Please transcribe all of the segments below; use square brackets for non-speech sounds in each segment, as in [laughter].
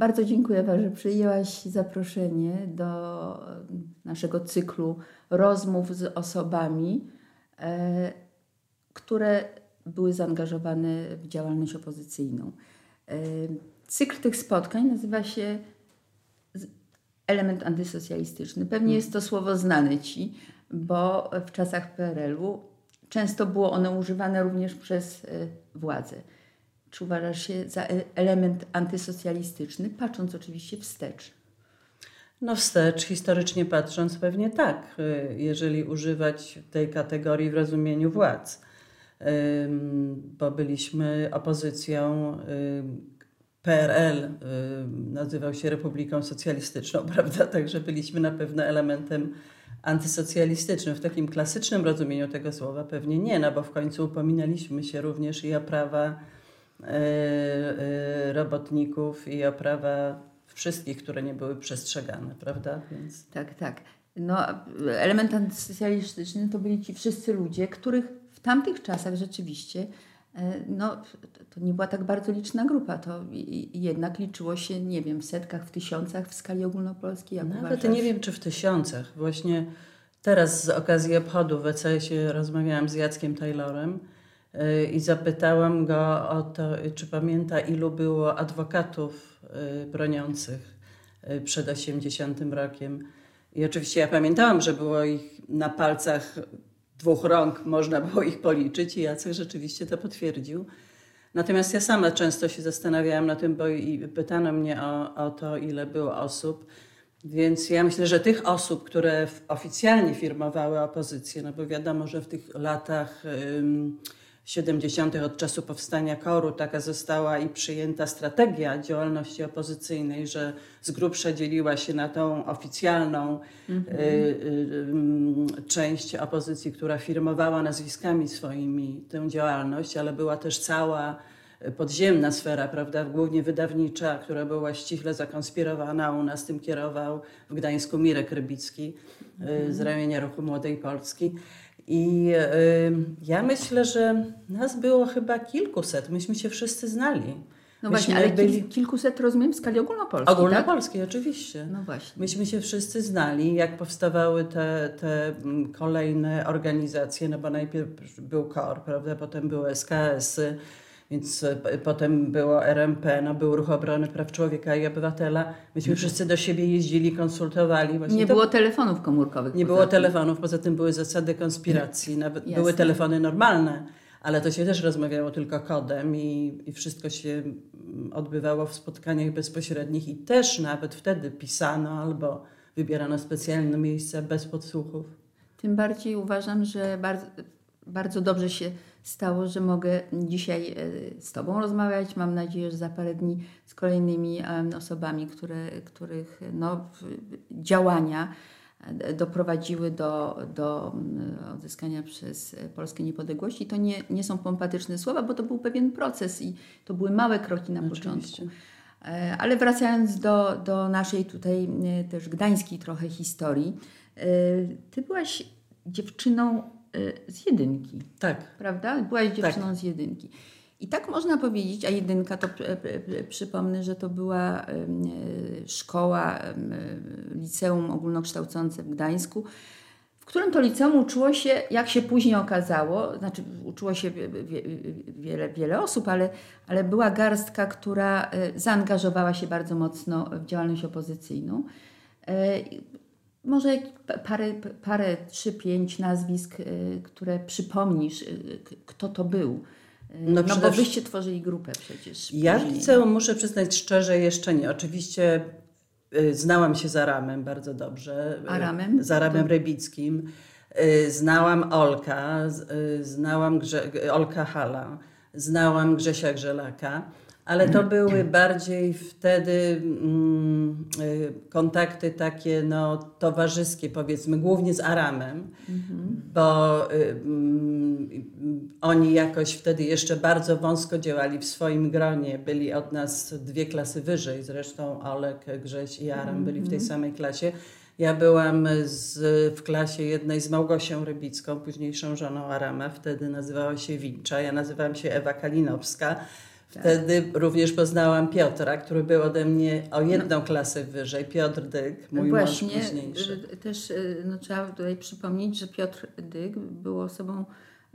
Bardzo dziękuję Ewa, że przyjęłaś zaproszenie do naszego cyklu rozmów z osobami, e, które były zaangażowane w działalność opozycyjną. E, cykl tych spotkań nazywa się element antysocjalistyczny. Pewnie jest to słowo znane Ci, bo w czasach PRL-u często było ono używane również przez e, władze. Czy uważasz się za e, element antysocjalistyczny, patrząc oczywiście wstecz? No wstecz, historycznie patrząc, pewnie tak, e, jeżeli używać tej kategorii w rozumieniu władz. Bo byliśmy opozycją PRL nazywał się Republiką Socjalistyczną, [laughs] prawda? Także byliśmy na pewno elementem antysocjalistycznym. W takim klasycznym rozumieniu tego słowa pewnie nie, no bo w końcu upominaliśmy się również i o prawa y, y, robotników, i o prawa wszystkich, które nie były przestrzegane, prawda? Więc... Tak, tak. No, element antysocjalistyczny to byli ci wszyscy ludzie, których w tamtych czasach rzeczywiście E, no, to nie była tak bardzo liczna grupa, to jednak liczyło się, nie wiem, w setkach, w tysiącach w skali ogólnopolskiej. Jak Nawet uważasz? nie wiem, czy w tysiącach. Właśnie teraz z okazji obchodu w ECS-ie rozmawiałam z Jackiem Taylorem i zapytałam go o to, czy pamięta, ilu było adwokatów e, broniących przed 80 rokiem. I oczywiście ja pamiętałam, że było ich na palcach dwóch rąk można było ich policzyć i Jacek rzeczywiście to potwierdził. Natomiast ja sama często się zastanawiałam na tym, bo i pytano mnie o, o to, ile było osób. Więc ja myślę, że tych osób, które oficjalnie firmowały opozycję, no bo wiadomo, że w tych latach 70. od czasu powstania koru taka została i przyjęta strategia działalności opozycyjnej, że z grubsza dzieliła się na tą oficjalną mhm. y, y, y, część opozycji, która firmowała nazwiskami swoimi tę działalność, ale była też cała podziemna sfera, prawda, głównie wydawnicza, która była ściśle zakonspirowana. U nas tym kierował w Gdańsku Mirek Rybicki mhm. z ramienia Ruchu Młodej Polski. I y, ja myślę, że nas było chyba kilkuset. Myśmy się wszyscy znali. No Myśmy właśnie, ale byli... kilkuset rozumiem w skali ogólnopolskiej, Ogólnopolskiej, tak? oczywiście. No właśnie. Myśmy się wszyscy znali, jak powstawały te, te mm, kolejne organizacje, no bo najpierw był KOR, prawda, potem były SKS-y, więc e, potem było RMP, no był Ruch Obrony Praw Człowieka i Obywatela. Myśmy wszyscy do siebie jeździli, konsultowali. Właśnie nie to... było telefonów komórkowych. Nie było tym. telefonów, poza tym były zasady konspiracji. Nawet Jasne. były telefony normalne, ale to się też rozmawiało tylko kodem i, i wszystko się odbywało w spotkaniach bezpośrednich i też nawet wtedy pisano albo wybierano specjalne miejsca bez podsłuchów. Tym bardziej uważam, że bardzo, bardzo dobrze się stało, że mogę dzisiaj e, z Tobą rozmawiać. Mam nadzieję, że za parę dni z kolejnymi osobami, które, których no, działania e, doprowadziły do, do odzyskania przez Polskę niepodległości. To nie, nie są pompatyczne słowa, bo to był pewien proces i to były małe kroki na Oczywiście. początku. E, ale wracając do, do naszej tutaj też gdańskiej trochę historii, ty byłaś dziewczyną z jedynki. Tak. Prawda? Byłaś dziewczyną tak. z jedynki. I tak można powiedzieć, a jedynka to przypomnę, że to była szkoła, liceum ogólnokształcące w Gdańsku, w którym to liceum uczyło się, jak się później okazało, znaczy uczyło się wiele, wiele osób, ale, ale była garstka, która y, zaangażowała się bardzo mocno w działalność opozycyjną. Może parę, parę trzy, pięć nazwisk, y, które przypomnisz, y, kto to był. Y, no, no bo wyście tworzyli grupę przecież. Ja chcę, muszę przyznać szczerze, jeszcze nie. Oczywiście znałam się z Aramem bardzo dobrze. Aramem? Z Aramem Rybickim. Znałam Olka, znałam Grze Olka Hala, znałam Grzesia Grzelaka ale to były bardziej wtedy mm, y, kontakty takie no, towarzyskie, powiedzmy, głównie z Aramem, mhm. bo y, y, oni jakoś wtedy jeszcze bardzo wąsko działali w swoim gronie. Byli od nas dwie klasy wyżej, zresztą Olek, Grześ i Aram byli w tej mhm. samej klasie. Ja byłam z, w klasie jednej z Małgosią Rybicką, późniejszą żoną Arama, wtedy nazywała się Wincza, ja nazywałam się Ewa Kalinowska Wtedy również poznałam Piotra, który był ode mnie o jedną no. klasę wyżej. Piotr Dyk, mój Właśnie, mąż późniejszy. Y, też y, no, trzeba tutaj przypomnieć, że Piotr Dyk był osobą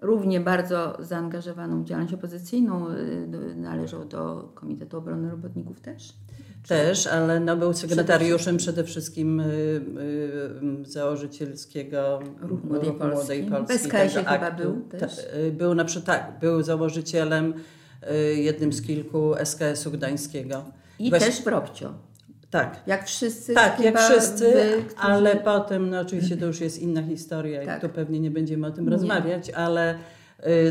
równie bardzo zaangażowaną w działalność opozycyjną. Y, należał do Komitetu Obrony Robotników też. Też, ale no był sekretariuszem przede wszystkim y, y, założycielskiego Ruchu Młodej Ruchu Polski. Młodej Polski Bez chyba był też. Ta, y, był na przykład, tak, był założycielem jednym z kilku SKS-u gdańskiego. I też Probcio. Tak. Jak wszyscy. Tak, jak wszyscy, wy, którzy... ale potem, no oczywiście to już jest inna historia tak. i tu pewnie nie będziemy o tym nie. rozmawiać, ale y,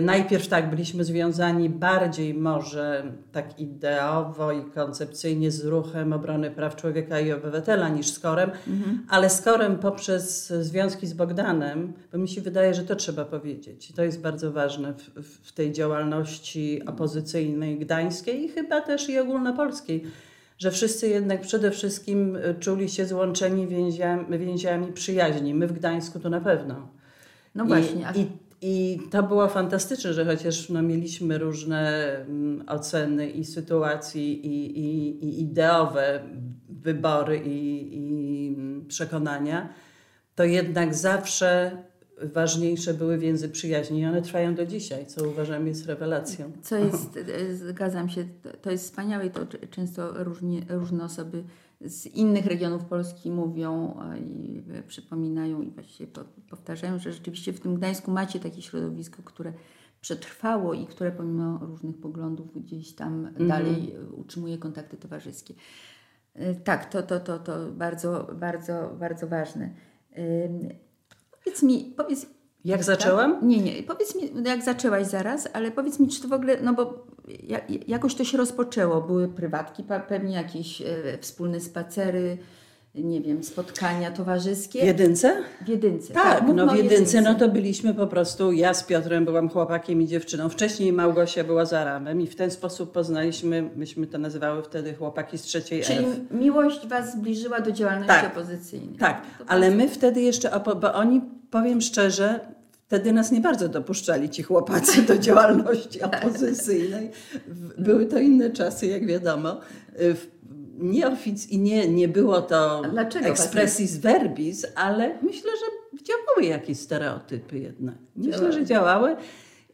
najpierw tak, byliśmy związani bardziej może tak ideowo i koncepcyjnie z ruchem obrony praw człowieka i obywatela niż z Korem, mhm. ale z Korem poprzez związki z Bogdanem, bo mi się wydaje, że to trzeba powiedzieć. To jest bardzo ważne w, w tej działalności opozycyjnej gdańskiej i chyba też i ogólnopolskiej że wszyscy jednak przede wszystkim e, czuli się złączeni więziami, więziami przyjaźni. My w Gdańsku to na pewno. No właśnie. I, i, i to było fantastyczne, że chociaż no, mieliśmy różne mm, oceny i sytuacji, i, i, i ideowe wybory i, i mm, przekonania, to jednak zawsze ważniejsze były więzy przyjaźni i one trwają do dzisiaj, co uważam jest rewelacją. Co jest, e, zgadzam się, to jest wspaniałe i to często różne osoby z innych regionów Polski mówią i przypominają i właściwie powtarzają, że rzeczywiście w tym Gdańsku macie takie środowisko, które przetrwało i które pomimo różnych poglądów gdzieś tam mhm. dalej utrzymuje kontakty towarzyskie. E, tak, to, to, to, to bardzo, bardzo, bardzo ważne. Powiedz mi, powiedz... Jak tak? zaczęłam? Nie, nie. Powiedz mi, jak zaczęłaś zaraz, ale powiedz mi, czy to w ogóle, no bo jakoś to się rozpoczęło. Były prywatki, pewnie jakieś wspólne spacery, nie wiem, spotkania towarzyskie. W jedynce? W jedynce. Tak, tak no w jedynce, no to byliśmy po prostu, ja z Piotrem byłam chłopakiem i dziewczyną. Wcześniej Małgosia była za ramem i w ten sposób poznaliśmy, myśmy to nazywały wtedy chłopaki z trzeciej Czyli F. miłość was zbliżyła do działalności tak, opozycyjnej. Tak, ale my wtedy jeszcze, bo oni, powiem szczerze, Wtedy nas nie bardzo dopuszczali ci chłopacy do [laughs] działalności opozycyjnej. Były to inne czasy, jak wiadomo nie ofic nie, nie było to expressis verbis, ale myślę, że działały jakieś stereotypy jednak. Myślę, że działały.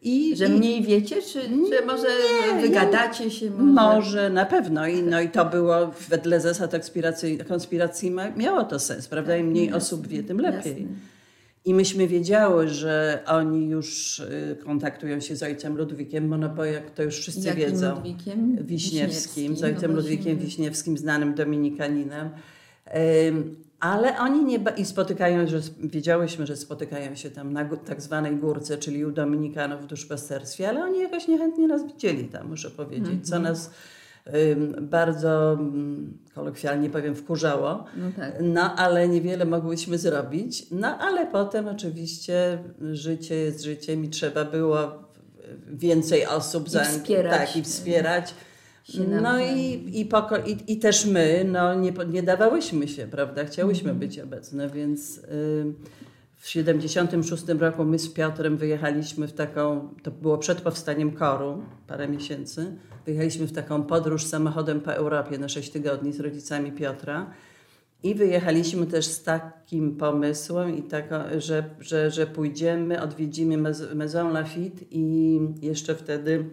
I, że mniej wiecie, czy, czy może nie, wygadacie się? Może? może, na pewno. I, no, I to było wedle zasad konspiracji, konspiracji miało to sens, prawda? Im mniej osób wie, tym lepiej. Jasne. I myśmy wiedziały, że oni już y, kontaktują się z ojcem Ludwikiem Monopojak, to już wszyscy Jakim wiedzą. Ludwikiem? Wiśniewskim, z ojcem no Ludwikiem Wiśniewskim, znanym dominikaninem. Ale oni nie i spotykają, że wiedziałyśmy, że spotykają się tam na tak zwanej górce, czyli u Dominikanów w duszpasterstwie, ale oni jakoś niechętnie nas widzieli tam, muszę powiedzieć, co mhm. nas bardzo mm, kolokwialnie powiem wkurzało, no, tak. no ale niewiele mogłyśmy zrobić. No ale potem oczywiście życie jest życiem i trzeba było więcej osób I wspierać. Tak, i wspierać. No i, i, poko- i, i, też my no, nie, nie dawałyśmy się, prawda? Chciałyśmy mhm. być obecne, więc y, w 76 roku my z Piotrem wyjechaliśmy w taką, to było przed powstaniem koru, parę miesięcy, Wyjechaliśmy w taką podróż samochodem po Europie na 6 tygodni z rodzicami Piotra. I wyjechaliśmy też z takim pomysłem, i tako, że, że, że pójdziemy, odwiedzimy Maison Lafitte i jeszcze wtedy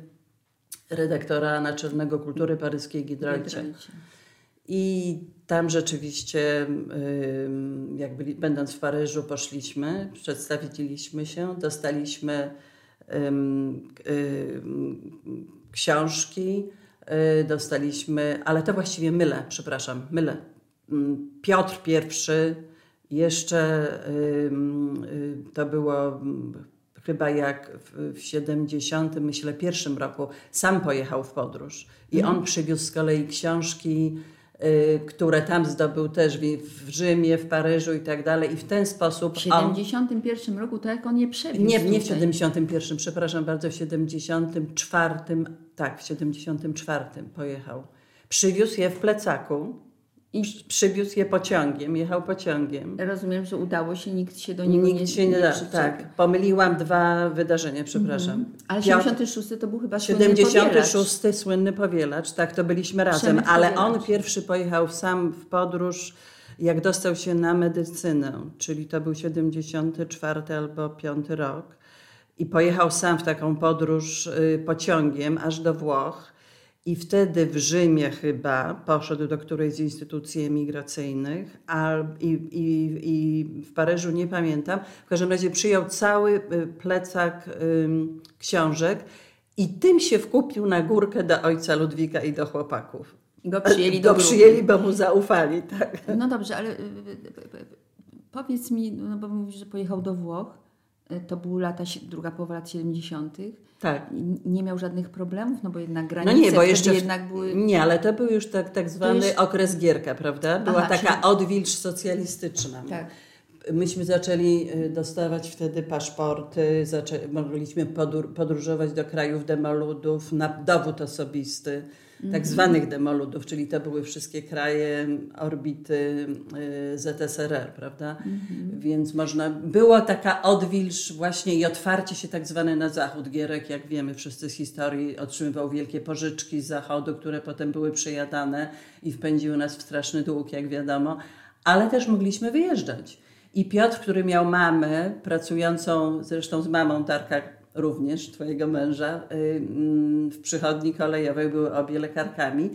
redaktora naczelnego kultury paryskiej Gidralcie. I tam rzeczywiście, jak byli, będąc w Paryżu, poszliśmy, przedstawiliśmy się, dostaliśmy książki y, dostaliśmy, ale to właściwie mylę, przepraszam, mylę. Mm, Piotr I jeszcze y, to było mm, chyba jak w 70, myślę, pierwszym roku sam pojechał w podróż i mhm. on przywiózł z kolei książki które tam zdobył też w Rzymie, w Paryżu i tak dalej. I w ten sposób. W 71 on, roku, to jak on je przewiózł? Nie, nie w 71, przepraszam bardzo, w 74, tak, w 74 pojechał. Przywiózł je w plecaku. I przywiózł je pociągiem, jechał pociągiem. Rozumiem, że udało się, nikt się do niego Nikt nie się nie da. Tak, pomyliłam dwa wydarzenia, przepraszam. Ale Piotr- 76 to był chyba słynny powielacz. 76 słynny powielacz, tak, to byliśmy razem, ale powielacz. on pierwszy pojechał sam w podróż, jak dostał się na medycynę, czyli to był 74 albo 5 rok. I pojechał sam w taką podróż y, pociągiem aż do Włoch. I wtedy w Rzymie chyba poszedł do którejś z instytucji emigracyjnych, a i, i, i w Paryżu nie pamiętam. W każdym razie przyjął cały y, plecak ym, książek i tym się wkupił na górkę do ojca Ludwika i do chłopaków. Go przyjęli [laughs] do Go przyjęli, bo mu zaufali, tak. No dobrze, ale y, y, powiedz mi, no bo mówisz, że pojechał do Włoch. Y, To były lata, druga połowa lat 70. Tak. Nie miał żadnych problemów, no bo jednak No granice nie, bo jeszcze. w- jednak były... Nie, ale to był już tak, tak zwany już- okres Gierka, prawda? Była Aha, taka czyli- odwilż socjalistyczna. Tak. Myśmy zaczęli y, dostawać wtedy paszporty, zaczę... mogliśmy podróż- podróżować do krajów demoludów na dowód osobisty, tak zwanych demoludów, czyli to były wszystkie kraje orbity y, ZSRR, prawda? Więc można, było taka odwilż właśnie i otwarcie się tak zwane na zachód. Gierek, jak wiemy wszyscy z historii, otrzymywał wielkie pożyczki z zachodu, które potem były przejadane i wpędziły nas w straszny dług, jak wiadomo, ale też mogliśmy wyjeżdżać. I Piotr, który miał mamę, pracującą zresztą z mamą Darka również, twojego męża, y, mm, w przychodni kolejowej były obie lekarkami.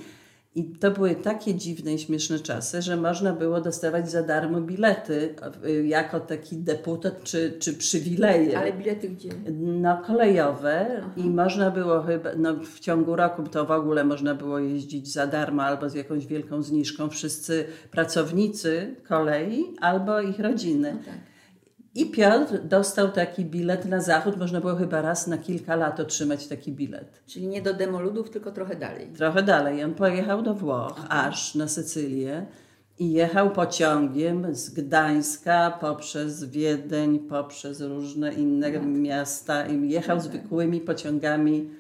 I to były takie dziwne i śmieszne czasy, że można było dostawać za darmo bilety y, jako taki deputat czy, czy przywileje. Ale bilety gdzie? No, kolejowe i można było chyba, no w ciągu roku to w ogóle można było jeździć za darmo albo z jakąś wielką zniżką. Wszyscy pracownicy kolei albo ich rodziny. Tak. I Piotr dostał taki bilet na zachód. Można było chyba raz na kilka lat otrzymać taki bilet. Czyli nie do demoludów, tylko trochę dalej. Trochę dalej. On pojechał do Włoch, aż na Sycylię i jechał pociągiem z Gdańska poprzez Wiedeń, poprzez różne inne miasta i jechał zwykłymi pociągami.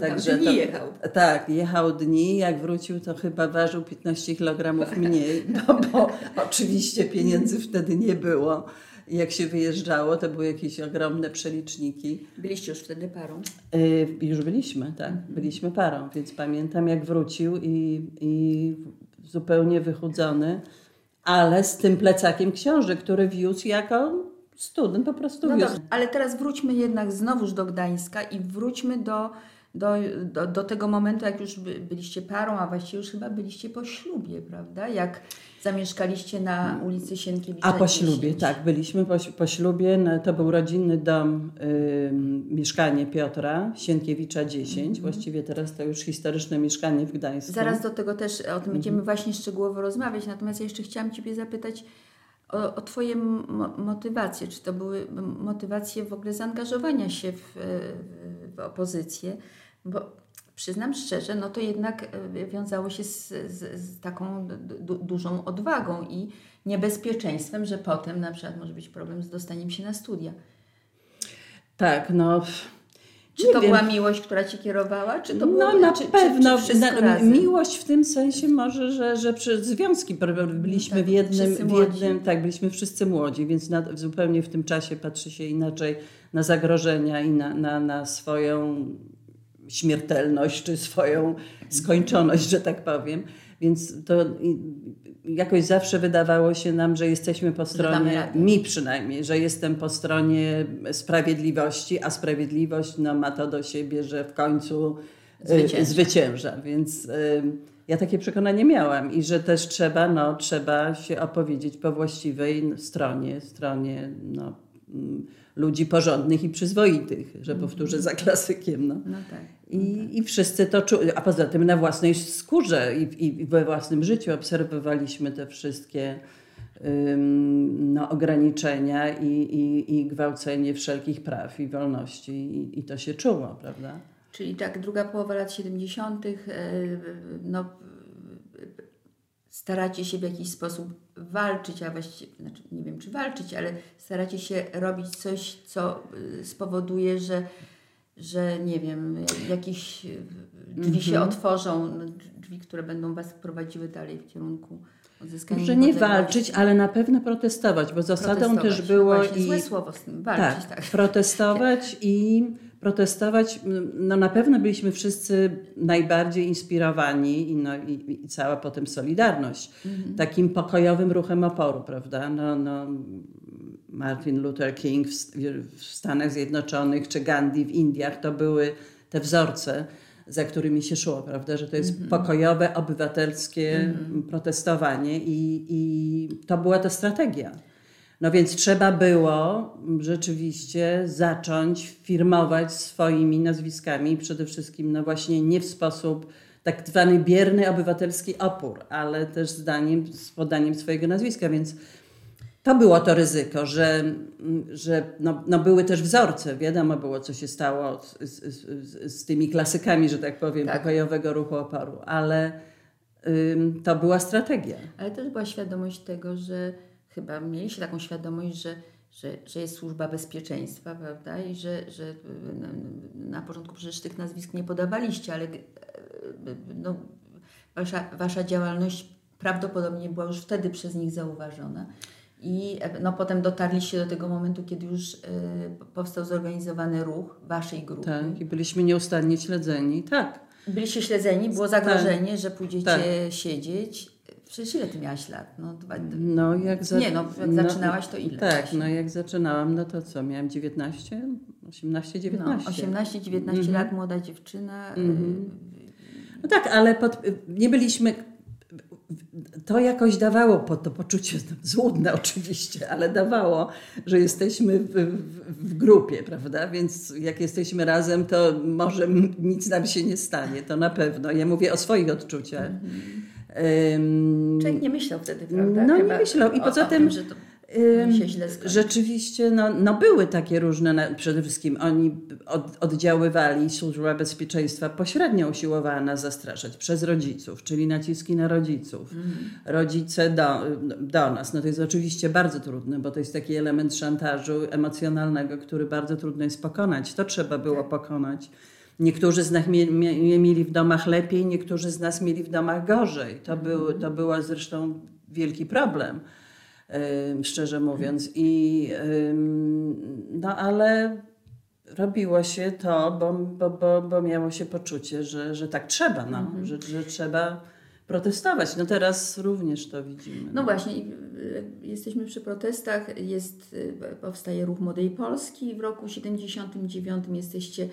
Także dni to- jechał? Tak, jechał dni, jak wrócił to chyba ważył 15 kg mniej, bo, [laughs] bo oczywiście pieniędzy wtedy nie było. Jak się wyjeżdżało, to były jakieś ogromne przeliczniki. Byliście już wtedy parą. Y, już byliśmy, tak, byliśmy parą, więc pamiętam jak wrócił i, i zupełnie wychudzony, ale z tym plecakiem książek, który wiózł jako student, po prostu No wiózł. dobrze, ale teraz wróćmy jednak znowuż do Gdańska i wróćmy do, do, do, do tego momentu, jak już by, byliście parą, a właściwie już chyba byliście po ślubie, prawda? Jak zamieszkaliście na ulicy Sienkiewicza A po 10. ślubie, tak, byliśmy po, po ślubie, no, to był rodzinny dom, ym, mieszkanie Piotra, Sienkiewicza 10, właściwie teraz to już historyczne mieszkanie w Gdańsku. Zaraz do tego też o tym Mhm. będziemy właśnie szczegółowo rozmawiać, natomiast ja jeszcze chciałam Ciebie zapytać o, o Twoje mo- motywacje. Czy to były motywacje w ogóle zaangażowania się w- w opozycję? Bo przyznam szczerze, no to jednak e, wiązało się z, z, z taką du, dużą odwagą i niebezpieczeństwem, że potem na przykład może być problem z dostaniem się na studia. Tak, no... Czy to wiem. była miłość, która Ci kierowała? Czy to było, no na czy, pewno. Czy, czy na, miłość w tym sensie może, że, że przez związki byliśmy tak, w jednym, w jednym, tak, byliśmy wszyscy młodzi, więc na, zupełnie w tym czasie patrzy się inaczej na zagrożenia i na, na, na swoją śmiertelność, czy swoją skończoność, że tak powiem. Więc to jakoś zawsze wydawało się nam, że jesteśmy po stronie, mi przynajmniej, że jestem po stronie sprawiedliwości, a sprawiedliwość no, ma to do siebie, że w końcu y, Zwycięża. zwycięża. Więc y, ja takie przekonanie miałam i że też trzeba, no, trzeba się opowiedzieć po właściwej stronie, stronie no, mm, ludzi porządnych i przyzwoitych, że powtórzę za klasykiem. No. No tak. I, I wszyscy to czuli, a poza tym na własnej skórze i, i we własnym życiu obserwowaliśmy te wszystkie ym, no, ograniczenia i, i, i gwałcenie wszelkich praw i wolności i, i to się czuło, prawda? Czyli tak, druga połowa lat 70., e, no, staracie się w jakiś sposób walczyć, a właściwie, znaczy nie wiem czy walczyć, ale staracie się robić coś, co y, spowoduje, że, że nie wiem, jakieś y, drzwi się otworzą, no, drzwi, które będą Was prowadziły dalej w kierunku odzyskania Może nie walczyć, ale na pewno protestować, bo zasadą też było właśnie, i złe słowo z tym, walczyć, tak. tak, protestować [laughs] i protestować. No na pewno byliśmy wszyscy najbardziej inspirowani i, no, i, i cała potem Solidarność Mhm. takim pokojowym ruchem oporu, prawda? No, no, Martin Luther King w, Stanach Zjednoczonych czy Gandhi w Indiach to były te wzorce, za którymi się szło, prawda? Że to jest Mhm. pokojowe, obywatelskie protestowanie i, i to była ta strategia. No więc trzeba było rzeczywiście zacząć firmować swoimi nazwiskami, przede wszystkim no właśnie nie w sposób tak zwany bierny obywatelski opór, ale też zdaniem, z podaniem swojego nazwiska, więc to było to ryzyko, że, że no, no były też wzorce, wiadomo było, co się stało z, z, z, tymi klasykami, że tak powiem, Tak. pokojowego ruchu oporu, ale ym, to była strategia. Ale też była świadomość tego, że chyba mieliście taką świadomość, że, że, że jest służba bezpieczeństwa, prawda? I że, że na, na początku przecież tych nazwisk nie podawaliście, ale e, no, wasza, wasza działalność prawdopodobnie była już wtedy przez nich zauważona. I no, potem dotarliście do tego momentu, kiedy już e, powstał zorganizowany ruch waszej grupy. Tak, i byliśmy nieustannie śledzeni. Tak. Byliście śledzeni, było zagrożenie, że pójdziecie Tak. siedzieć. Przecież ile ty miałaś lat? No, dwa, No, jak za- Nie, no, jak zaczynałaś, to ile Tak, właśnie? no jak zaczynałam, no to co, miałam 19, 18, 19. No, 18-19 Mhm. lat, młoda dziewczyna. No tak, ale pod, nie byliśmy. To jakoś dawało po to poczucie złudne oczywiście, ale dawało, że jesteśmy w, w, w grupie, prawda? Więc jak jesteśmy razem, to może nic nam się nie stanie, to na pewno. Ja mówię o swoich odczuciach. Ym, Człowiek nie myślał wtedy, prawda? No, nie Chyba myślał. I poza o tym, Rzeczywiście, no, no były takie różne, przede wszystkim oni od, oddziaływali, służba bezpieczeństwa pośrednio usiłowała nas zastraszać przez rodziców, czyli naciski na rodziców. Rodzice do, do nas. No to jest oczywiście bardzo trudne, bo to jest taki element szantażu emocjonalnego, który bardzo trudno jest pokonać. To trzeba było pokonać. Niektórzy z nas mie, mie, mieli w domach lepiej, niektórzy z nas mieli w domach gorzej. To, był, to był zresztą wielki problem szczerze mówiąc. I, no ale robiło się to, bo, bo, bo, bo miało się poczucie, że, że tak trzeba, no, że, że trzeba protestować. No teraz również to widzimy. No właśnie, i, y, jesteśmy przy protestach, jest, y, powstaje Ruch Młodej Polski. W roku 79 jesteście y,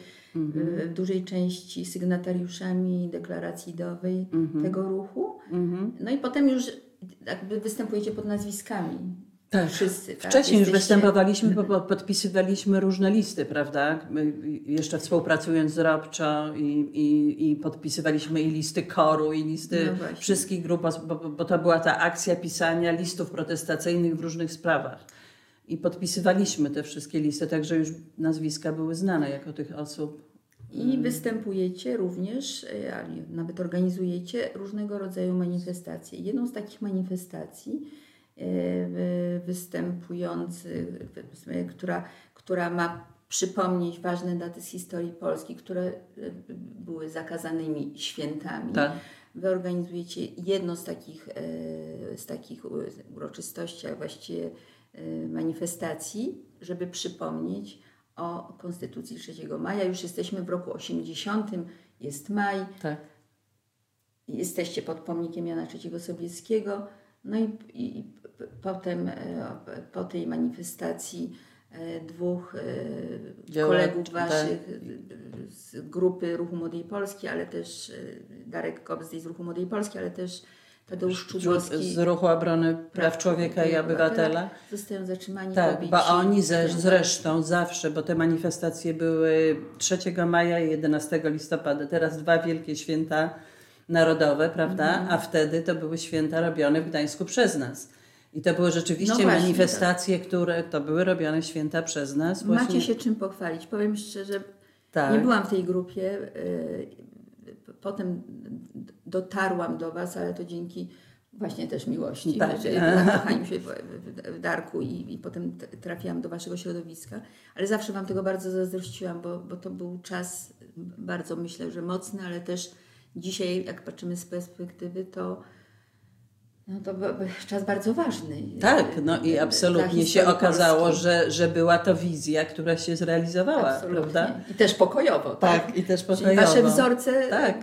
w dużej części sygnatariuszami deklaracji ideowej tego ruchu. Mhm. No i potem już jakby występujecie pod nazwiskami. Tak. Wszyscy. Tak? Wcześniej już Jesteście- występowaliśmy, bo bo podpisywaliśmy różne listy, prawda? My jeszcze współpracując z Robczo i, i, i podpisywaliśmy i listy koru, i listy No wszystkich grup, bo- bo to była ta akcja pisania listów protestacyjnych w różnych sprawach. I podpisywaliśmy te wszystkie listy, także już nazwiska były znane jako tych osób. I występujecie również, y, a nawet organizujecie różnego rodzaju manifestacje. Jedną z takich manifestacji y, występujących, która, która ma przypomnieć ważne daty z historii Polski, które y, były zakazanymi świętami. Tak. Wy organizujecie jedno z takich, e, z takich uroczystości, a właściwie e, manifestacji, żeby przypomnieć o Konstytucji 3 maja. Już jesteśmy w roku 80, jest maj, Tak. jesteście pod pomnikiem Jana III Sobieskiego. No i, i p- potem e, po tej manifestacji e, dwóch e, kolegów tak. waszych z grupy Ruchu Młodej Polski, ale też Darek Kobzdej z Ruchu Młodej Polski, ale też Tadeusz Z ruchu obrony praw człowieka i obywatela. zostają zatrzymani, Tak, pobici. bo oni ze, Tak. zresztą zawsze, bo te manifestacje były 3 maja i 11 listopada, teraz dwa wielkie święta narodowe, prawda? Mhm. A wtedy to były święta robione w Gdańsku przez nas. I to były rzeczywiście No właśnie, manifestacje, które to były robione święta przez nas. Macie się czym pochwalić. Powiem szczerze, tak. nie byłam w tej grupie. Potem dotarłam do Was, ale to dzięki właśnie też miłości, Tak. że zakochaniu się w, Darku i, i potem trafiłam do Waszego środowiska. Ale zawsze Wam tego bardzo zazdrościłam, bo, bo to był czas bardzo, myślę, że mocny, ale też Dzisiaj, jak patrzymy z perspektywy, to no to był czas bardzo ważny. Tak, no i absolutnie się okazało, Polski. że, że była to wizja, która się zrealizowała, absolutnie. prawda? I też pokojowo. Tak, tak i też pokojowo. Czyli wasze wzorce tak.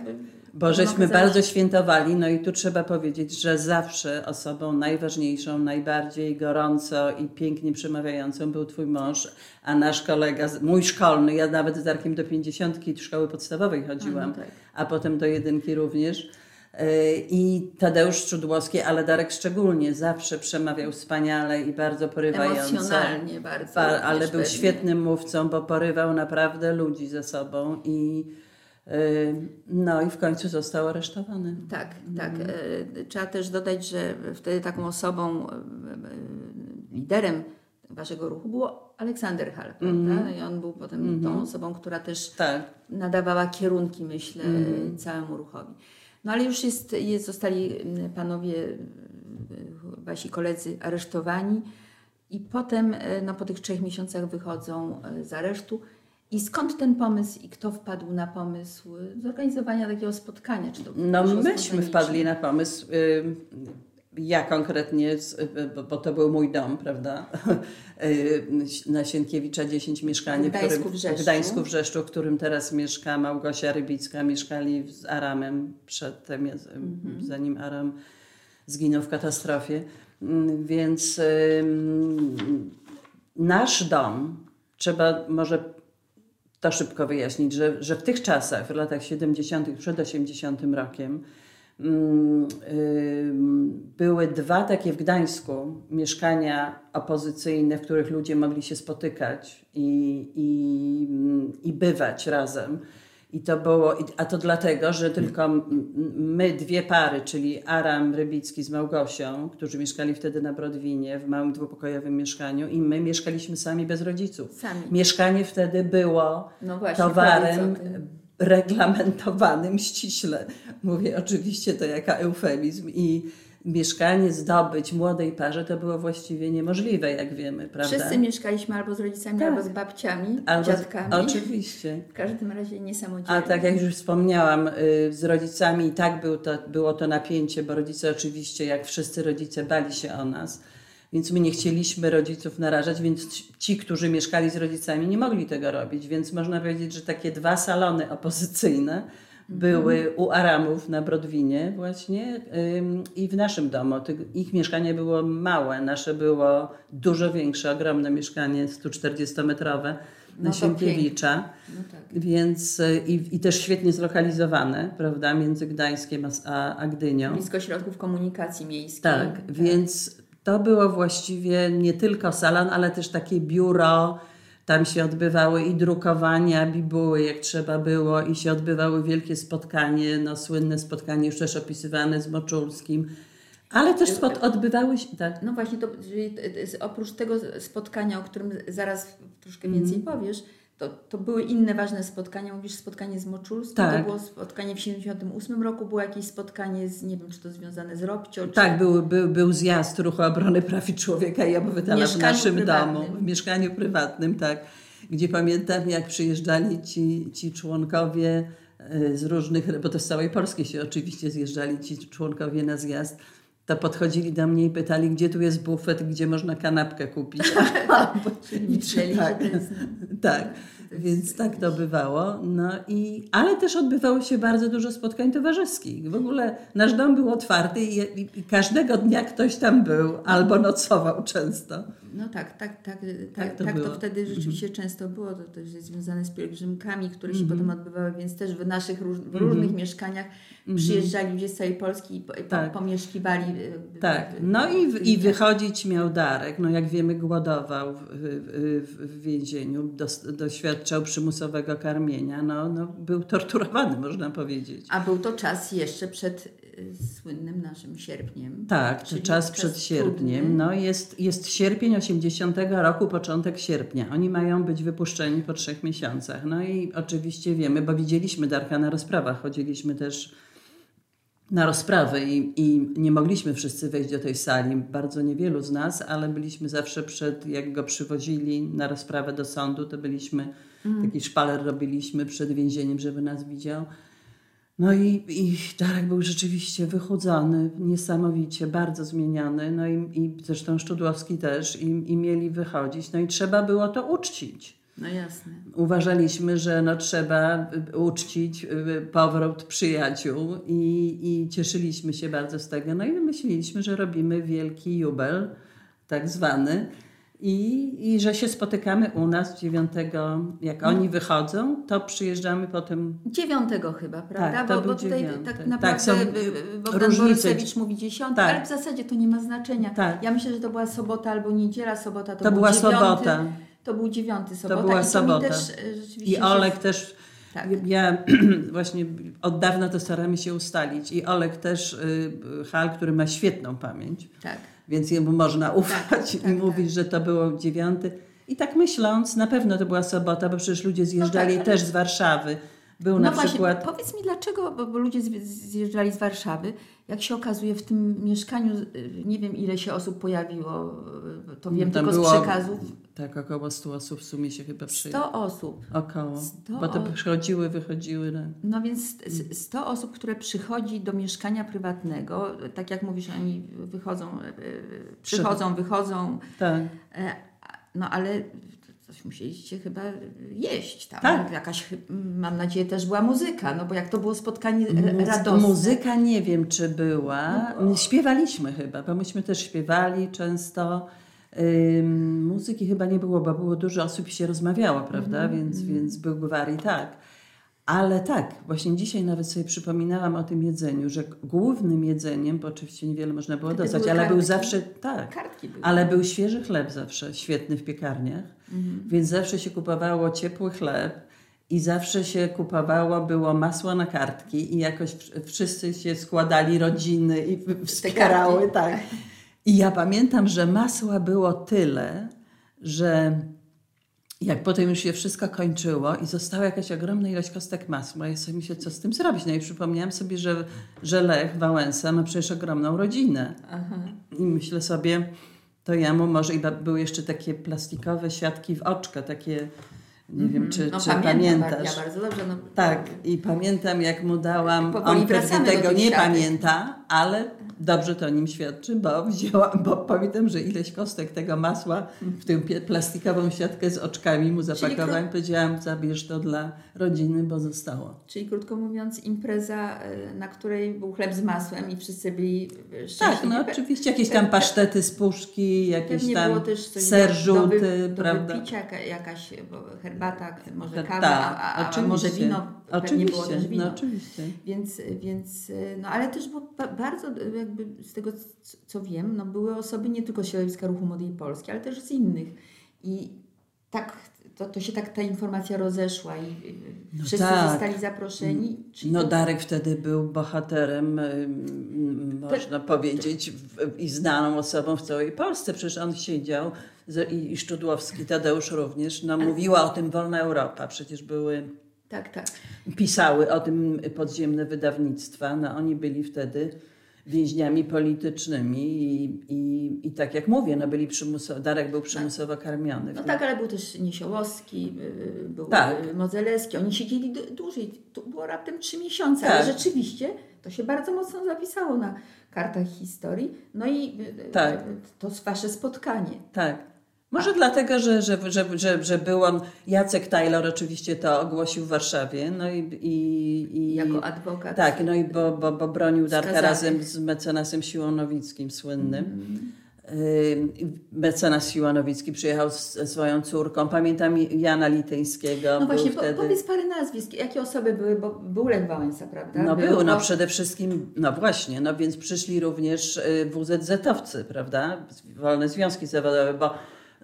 Bo żeśmy bardzo świętowali, no i tu trzeba powiedzieć, że zawsze osobą najważniejszą, najbardziej gorąco i pięknie przemawiającą był twój mąż, a nasz kolega, mój szkolny, ja nawet z Darkiem do pięćdziesiątki szkoły podstawowej chodziłam, no tak. a potem do jedynki również. E, I Tadeusz Szczudłowski, ale Darek szczególnie, zawsze przemawiał wspaniale i bardzo porywająco. Emocjonalnie bardzo. ale był pewnie. świetnym mówcą, bo porywał naprawdę ludzi ze sobą i no i w końcu został aresztowany. Tak, tak. Mhm. Trzeba też dodać, że wtedy taką osobą, liderem waszego ruchu było Aleksander Hall, mm. prawda? I on był potem mm. tą osobą, która też tak. nadawała kierunki, myślę, mm. całemu ruchowi. No ale już jest, jest, zostali panowie, wasi koledzy aresztowani i potem no, po tych trzech miesiącach wychodzą z aresztu i skąd ten pomysł i kto wpadł na pomysł zorganizowania takiego spotkania? Czy to no myśmy wpadli na pomysł. Y, ja konkretnie, bo to był mój dom, prawda? [laughs] Na Sienkiewicza 10 mieszkanie, w Gdańsku, w, w Gdańsku Wrzeszczu, w którym teraz mieszka Małgosia Rybicka. Mieszkali z Aramem przedtem, mhm. zanim Aram zginął w katastrofie. Mm, więc nasz dom, trzeba może to szybko wyjaśnić, że, że w tych czasach, w latach 70., przed 80 rokiem, były dwa takie w Gdańsku mieszkania opozycyjne, w których ludzie mogli się spotykać i, i, i bywać razem. I to było, a to dlatego, że tylko my, dwie pary, czyli Aram Rybicki z Małgosią, którzy mieszkali wtedy na Brodwinie w małym dwupokojowym mieszkaniu i my mieszkaliśmy sami bez rodziców. Sami. Mieszkanie wtedy było no właśnie, towarem reglamentowanym ściśle. Mówię oczywiście to jaka eufemizm i mieszkanie zdobyć młodej parze to było właściwie niemożliwe, jak wiemy, prawda? Wszyscy mieszkaliśmy albo z rodzicami, tak. albo z babciami, albo dziadkami. Z, oczywiście. W każdym razie niesamodzielnie. A tak jak już wspomniałam, y, z rodzicami i tak był to, było to napięcie, bo rodzice oczywiście, jak wszyscy rodzice, bali się o nas. Więc my nie chcieliśmy rodziców narażać, więc ci, którzy mieszkali z rodzicami, nie mogli tego robić. Więc można powiedzieć, że takie dwa salony opozycyjne były u Aramów na Brodwinie właśnie i w naszym domu. Ich mieszkanie było małe, nasze było dużo większe, ogromne mieszkanie, 140-metrowe na no Sienkiewicza, no tak. więc y, i, i, też świetnie zlokalizowane, prawda, między Gdańskiem a, a Gdynią. Blisko środków komunikacji miejskiej. Tak, tak, więc to było właściwie nie tylko salon, ale też takie biuro, tam się odbywały i drukowania bibuły, jak trzeba było, i się odbywały wielkie spotkanie, no słynne spotkanie już też opisywane z Moczulskim. Ale też spod, odbywały się. Tak. No właśnie, to, oprócz tego spotkania, o którym zaraz troszkę więcej mm. powiesz, to, to były inne ważne spotkania. Mówisz spotkanie z Moczulskim, tak. to było spotkanie w 78 roku, było jakieś spotkanie z, nie wiem, czy to związane z Robcio. Czy... Tak, był, był, był zjazd Ruchu Obrony Praw i Człowieka i Obywatela w naszym prywatnym. domu, w mieszkaniu prywatnym, tak. Gdzie pamiętam, jak przyjeżdżali ci, ci członkowie e, z różnych, bo to z całej Polski się oczywiście zjeżdżali ci członkowie na zjazd, to podchodzili do mnie i pytali, gdzie tu jest bufet, gdzie można kanapkę kupić. I tak, [laughs] tak. Więc tak to bywało. No i, ale też odbywało się bardzo dużo spotkań towarzyskich. W ogóle nasz dom był otwarty i, i każdego dnia ktoś tam był albo nocował często. No tak, tak, tak, tak, tak, to, tak to, wtedy mhm. rzeczywiście mm. często było. To też jest związane z pielgrzymkami, które się mm. potem odbywały, więc też w naszych róż, w różnych mm. mieszkaniach mm. przyjeżdżali ludzie z całej Polski i po, tak. pomieszkiwali. Tak, no i, i wychodzić miał Darek. No jak wiemy, głodował w, w, w więzieniu, dos, doświadczał przymusowego karmienia. No, no, był torturowany, można powiedzieć. A był to czas jeszcze przed słynnym naszym sierpniem. Tak, to czas przed sierpniem. No jest, jest sierpień 80 roku, początek sierpnia. Oni mają być wypuszczeni po trzech miesiącach. No i oczywiście wiemy, bo widzieliśmy Darka na rozprawach, chodziliśmy też na rozprawy i, i nie mogliśmy wszyscy wejść do tej sali, bardzo niewielu z nas, ale byliśmy zawsze przed, jak go przywozili na rozprawę do sądu, to byliśmy, mm. taki szpaler robiliśmy przed więzieniem, żeby nas widział. No i, i Darek był rzeczywiście wychudzony, niesamowicie, bardzo zmieniony. No i, i zresztą Szczudłowski też. I, I mieli wychodzić. No i trzeba było to uczcić. No jasne. Uważaliśmy, że no trzeba uczcić y, powrót przyjaciół i, i cieszyliśmy się bardzo z tego. No i myśleliśmy, że robimy wielki jubel, tak zwany. I, I że się spotykamy u nas 9, jak no. oni wychodzą, to przyjeżdżamy potem. 9 chyba, prawda? Tak, to bo, bo tutaj tak, tak naprawdę tak, Bogdan Borysewicz mówi 10, tak. ale w zasadzie to nie ma znaczenia. Tak. Ja myślę, że to była sobota albo niedziela, sobota to, to była 9, sobota. To był 9 sobota. To była I sobota. Też, e, I Olek się... też. Tak. Ja [clears throat] właśnie od dawna to staramy się ustalić. I Olek też, y, Hal, który ma świetną pamięć. Tak więc jemu można tak, ufać tak, i tak, mówić, że to było dziewiąty. I tak myśląc, na pewno to była sobota, bo przecież ludzie zjeżdżali no tak, też z Warszawy. Był no na właśnie, przykład... powiedz mi dlaczego, bo, bo, ludzie zjeżdżali z Warszawy, jak się okazuje w tym mieszkaniu, y, nie wiem ile się osób pojawiło, y, to wiem Tam tylko było, z przekazów. Tak, około 100 osób w sumie się chyba przyjęło. 100 osób. Około, 100 bo to przychodziły, wychodziły. No. no więc 100 osób, które przychodzi do mieszkania prywatnego, tak jak mówisz, oni wychodzą, y, przychodzą, wychodzą. Tak. E, no ale coś musieliście chyba jeść tam. Tak. Jakaś, mam nadzieję, też była muzyka, no bo jak to było spotkanie Muzy radosne. Muzyka nie wiem, czy była. No, Śpiewaliśmy chyba, bo myśmy też śpiewali często. Ym, muzyki chyba nie było, bo było dużo osób i się rozmawiało, prawda? Mm. Więc, więc był gwar i tak. Ale tak, właśnie dzisiaj nawet sobie przypominałam o tym jedzeniu, że głównym jedzeniem, bo oczywiście niewiele można było dostać, ale kartki. był zawsze, tak, Kartki były. ale był świeży chleb zawsze, świetny w piekarniach, mhm. więc zawsze się kupowało ciepły chleb i zawsze się kupowało, było masło na kartki i jakoś wszyscy się składali rodziny i wspierały, tak. I ja pamiętam, że masła było tyle, że jak potem już się wszystko kończyło i została jakaś ogromna ilość kostek masła, ja sobie myślę, co z tym zrobić. No i przypomniałam sobie, że, że Lech Wałęsa ma przecież ogromną rodzinę. Aha. I myślę sobie, to ja mu może, i były jeszcze takie plastikowe siatki w oczka, takie, nie wiem, czy, no, czy pamiętam, pamiętasz. Ja bardzo dobrze. No, tak, i pamiętam, jak mu dałam, on pewnie tego nie pamięta, ale dobrze to o nim świadczy, bo wzięłam, bo pamiętam, że ileś kostek tego masła w tę plastikową siatkę z oczkami mu zapakowałam. Powiedziałam, zabierz to dla rodziny, bo zostało. Czyli krótko mówiąc, impreza, e, na której był chleb z masłem i wszyscy byli szczęśliwi. Tak, no oczywiście jakieś tam pasztety z puszki, jakieś tam ser żółty, do, do, prawda? Do picia, jakaś herbata, może kawa, Ta, a, a, może wino. Oczywiście, było też wino. No, oczywiście. Więc, więc, no ale też było bardzo jakby z tego co wiem, no były osoby nie tylko z środowiska ruchu Młodej Polski, ale też z innych. I tak, to, to się tak ta informacja rozeszła i no wszyscy tak. zostali zaproszeni. Czyli no to... Darek wtedy był bohaterem, można to... powiedzieć, w, i znaną osobą w całej Polsce. Przecież on siedział i, Szczudłowski, Tadeusz również. No, mówiła o tym Wolna Europa. Przecież były... Tak, tak. Pisały o tym podziemne wydawnictwa. No, oni byli wtedy więźniami politycznymi i, i, i tak jak mówię, no byli przymusowo, Darek był przymusowo karmiony. No tak, ale był też Niesiołowski, y, był tak. Mozelewski, oni siedzieli dłużej, to było raptem trzy miesiące, tak. ale rzeczywiście to się bardzo mocno zapisało na kartach historii. No i y, tak. to wasze spotkanie. Tak. Może A. dlatego, że, że, że, że, że był on, Jacek Taylor oczywiście to ogłosił w Warszawie. No i, i, jako adwokat. Tak, no i bo, bo, bo bronił Darka razem z mecenasem Siłonowickim słynnym. Mm. Mecenas Siłanowicki przyjechał z swoją córką. Pamiętam Jana Lityńskiego. No właśnie, wtedy... powiedz parę nazwisk. Jakie osoby były? Bo był Lech Wałęsa, prawda? No był, był no przede wszystkim, no właśnie, no więc przyszli również y, WZZ-owcy, prawda? Wolne związki zawodowe, bo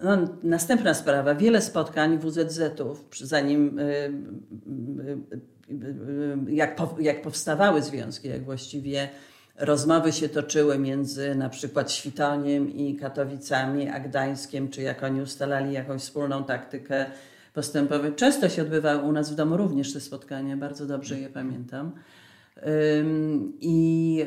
no, następna sprawa. Wiele spotkań WZZ-ów, zanim y, y, y, jak, jak powstawały związki, jak właściwie rozmowy się toczyły między na przykład Świtoniem i Katowicami, a Gdańskiem, czy jak oni ustalali jakąś wspólną taktykę postępowania. Często się odbywały u nas w domu również te spotkania, bardzo dobrze je pamiętam. I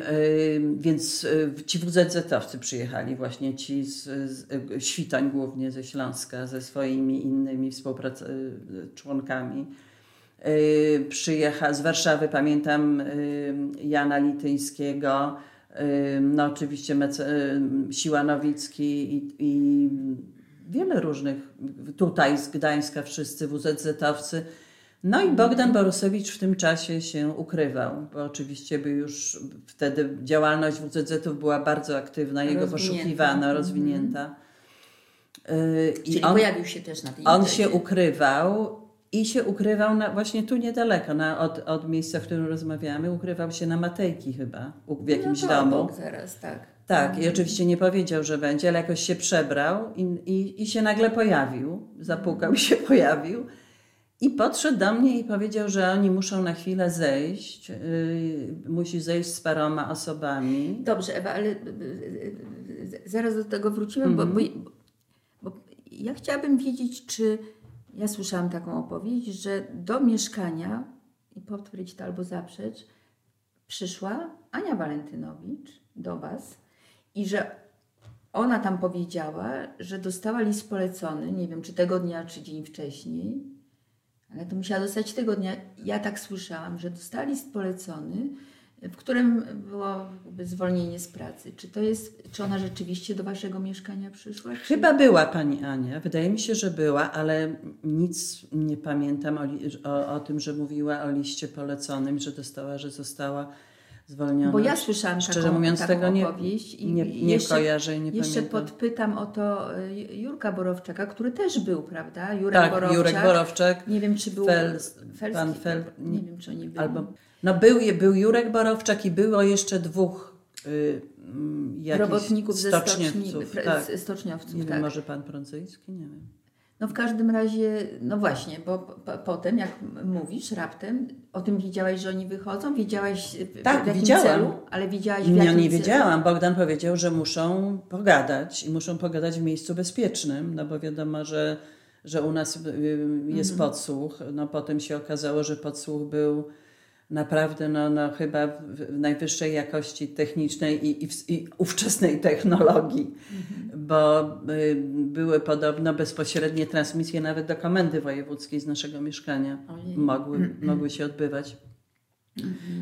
więc y, ci WZZ-owcy przyjechali, właśnie ci z, z Świtań głównie ze Śląska, ze swoimi innymi współprac- y, członkami. y, przyjechał z Warszawy, pamiętam y, Jana Lityńskiego, y, no oczywiście y, Siła Nowicki i, i wiele różnych, tutaj z Gdańska wszyscy WZZ-owcy. No i Bogdan Borusewicz w tym czasie się ukrywał, bo oczywiście by już wtedy działalność WZZ-ów była bardzo aktywna, jego Rozwinięta. poszukiwana, Mhm. rozwinięta. Y, Czyli I on, pojawił się też na tej on imprezie. się ukrywał i się ukrywał na, właśnie tu niedaleko, na, od, od miejsca, w którym rozmawiamy. Ukrywał się na Matejki chyba, w jakimś no to domu. zaraz, tak. Tak, i oczywiście nie powiedział, że będzie, ale jakoś się przebrał i, i, i się nagle pojawił. Zapukał i się pojawił. I podszedł do mnie i powiedział, że oni muszą na chwilę zejść. Yy, musi zejść z paroma osobami. Dobrze, Ewa, ale y, y, y, zaraz do tego wrócimy, bo, bo, bo ja chciałabym wiedzieć, czy ja słyszałam taką opowieść, że do mieszkania, i potwierdzić to albo zaprzeć, przyszła Ania Walentynowicz do Was i że ona tam powiedziała, że dostała list polecony, nie wiem, czy tego dnia, czy dzień wcześniej, ale to musiała dostać tego dnia. Ja tak słyszałam, że dostała list polecony, w którym było zwolnienie z pracy. Czy to jest, czy ona rzeczywiście do waszego mieszkania przyszła? Czy... Chyba była pani Ania, wydaje mi się, że była, ale nic nie pamiętam o, o, o tym, że mówiła o liście poleconym, że dostała, że została zwolniona. Bo ja słyszałam Szczerze taką, mówiąc, taką tego nie, opowieść i nie, i nie jeszcze, kojarzę i nie jeszcze pamiętam. podpytam o to y, Jurka Borowczaka, który też był, prawda? Jurek tak, Borowczak. Jurek Borowczak. Nie wiem, czy był Fel- Felski, pan Fel- nie wiem, czy oni byli. Albo, no był, był Jurek Borowczak i było jeszcze dwóch y, mm, robotników ze stoczni, stoczniowców. Tak. stoczniowców. Nie wiem, tak. może pan Prądzyjski? Nie wiem. No w każdym razie, no właśnie, bo po, potem, jak mówisz raptem, o tym wiedziałaś, że oni wychodzą? Wiedziałaś y, w Tak, jakim widziałam. celu? Ale wiedziałaś w Nie, jakim nie celu? wiedziałam. Bogdan powiedział, że muszą pogadać i muszą pogadać w miejscu bezpiecznym, no bo wiadomo, że, że u nas y, jest Mhm. podsłuch. No potem się okazało, że podsłuch był naprawdę no, no, chyba w najwyższej jakości technicznej i, i, i ówczesnej technologii, Mhm. Bo y, były podobno bezpośrednie transmisje nawet do komendy wojewódzkiej z naszego mieszkania. Mogły, [clears throat] mogły się odbywać.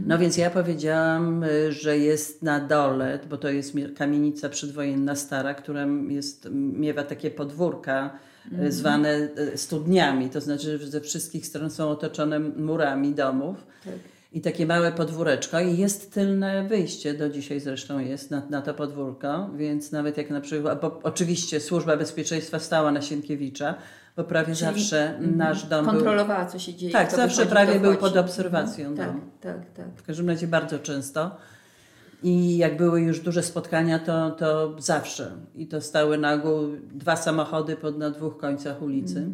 No więc ja powiedziałam, y, że jest na dole, bo to jest mie- kamienica przedwojenna stara, która jest, miewa takie podwórka y, zwane y, studniami, to znaczy, że ze wszystkich stron są otoczone murami domów. Tak. I takie małe podwóreczko i jest tylne wyjście, do dzisiaj zresztą jest na, na to podwórko, więc nawet jak na przykład, bo oczywiście służba bezpieczeństwa stała na Sienkiewicza, bo prawie Czyli- zawsze Mhm. nasz dom był Kontrolowała, co się dzieje. Tak, zawsze prawie był pod obserwacją Mhm. domu. Tak, tak, tak. w każdym razie bardzo często. I jak były już duże spotkania, to, to zawsze. I to stały na ogół dwa samochody pod, na dwóch końcach ulicy.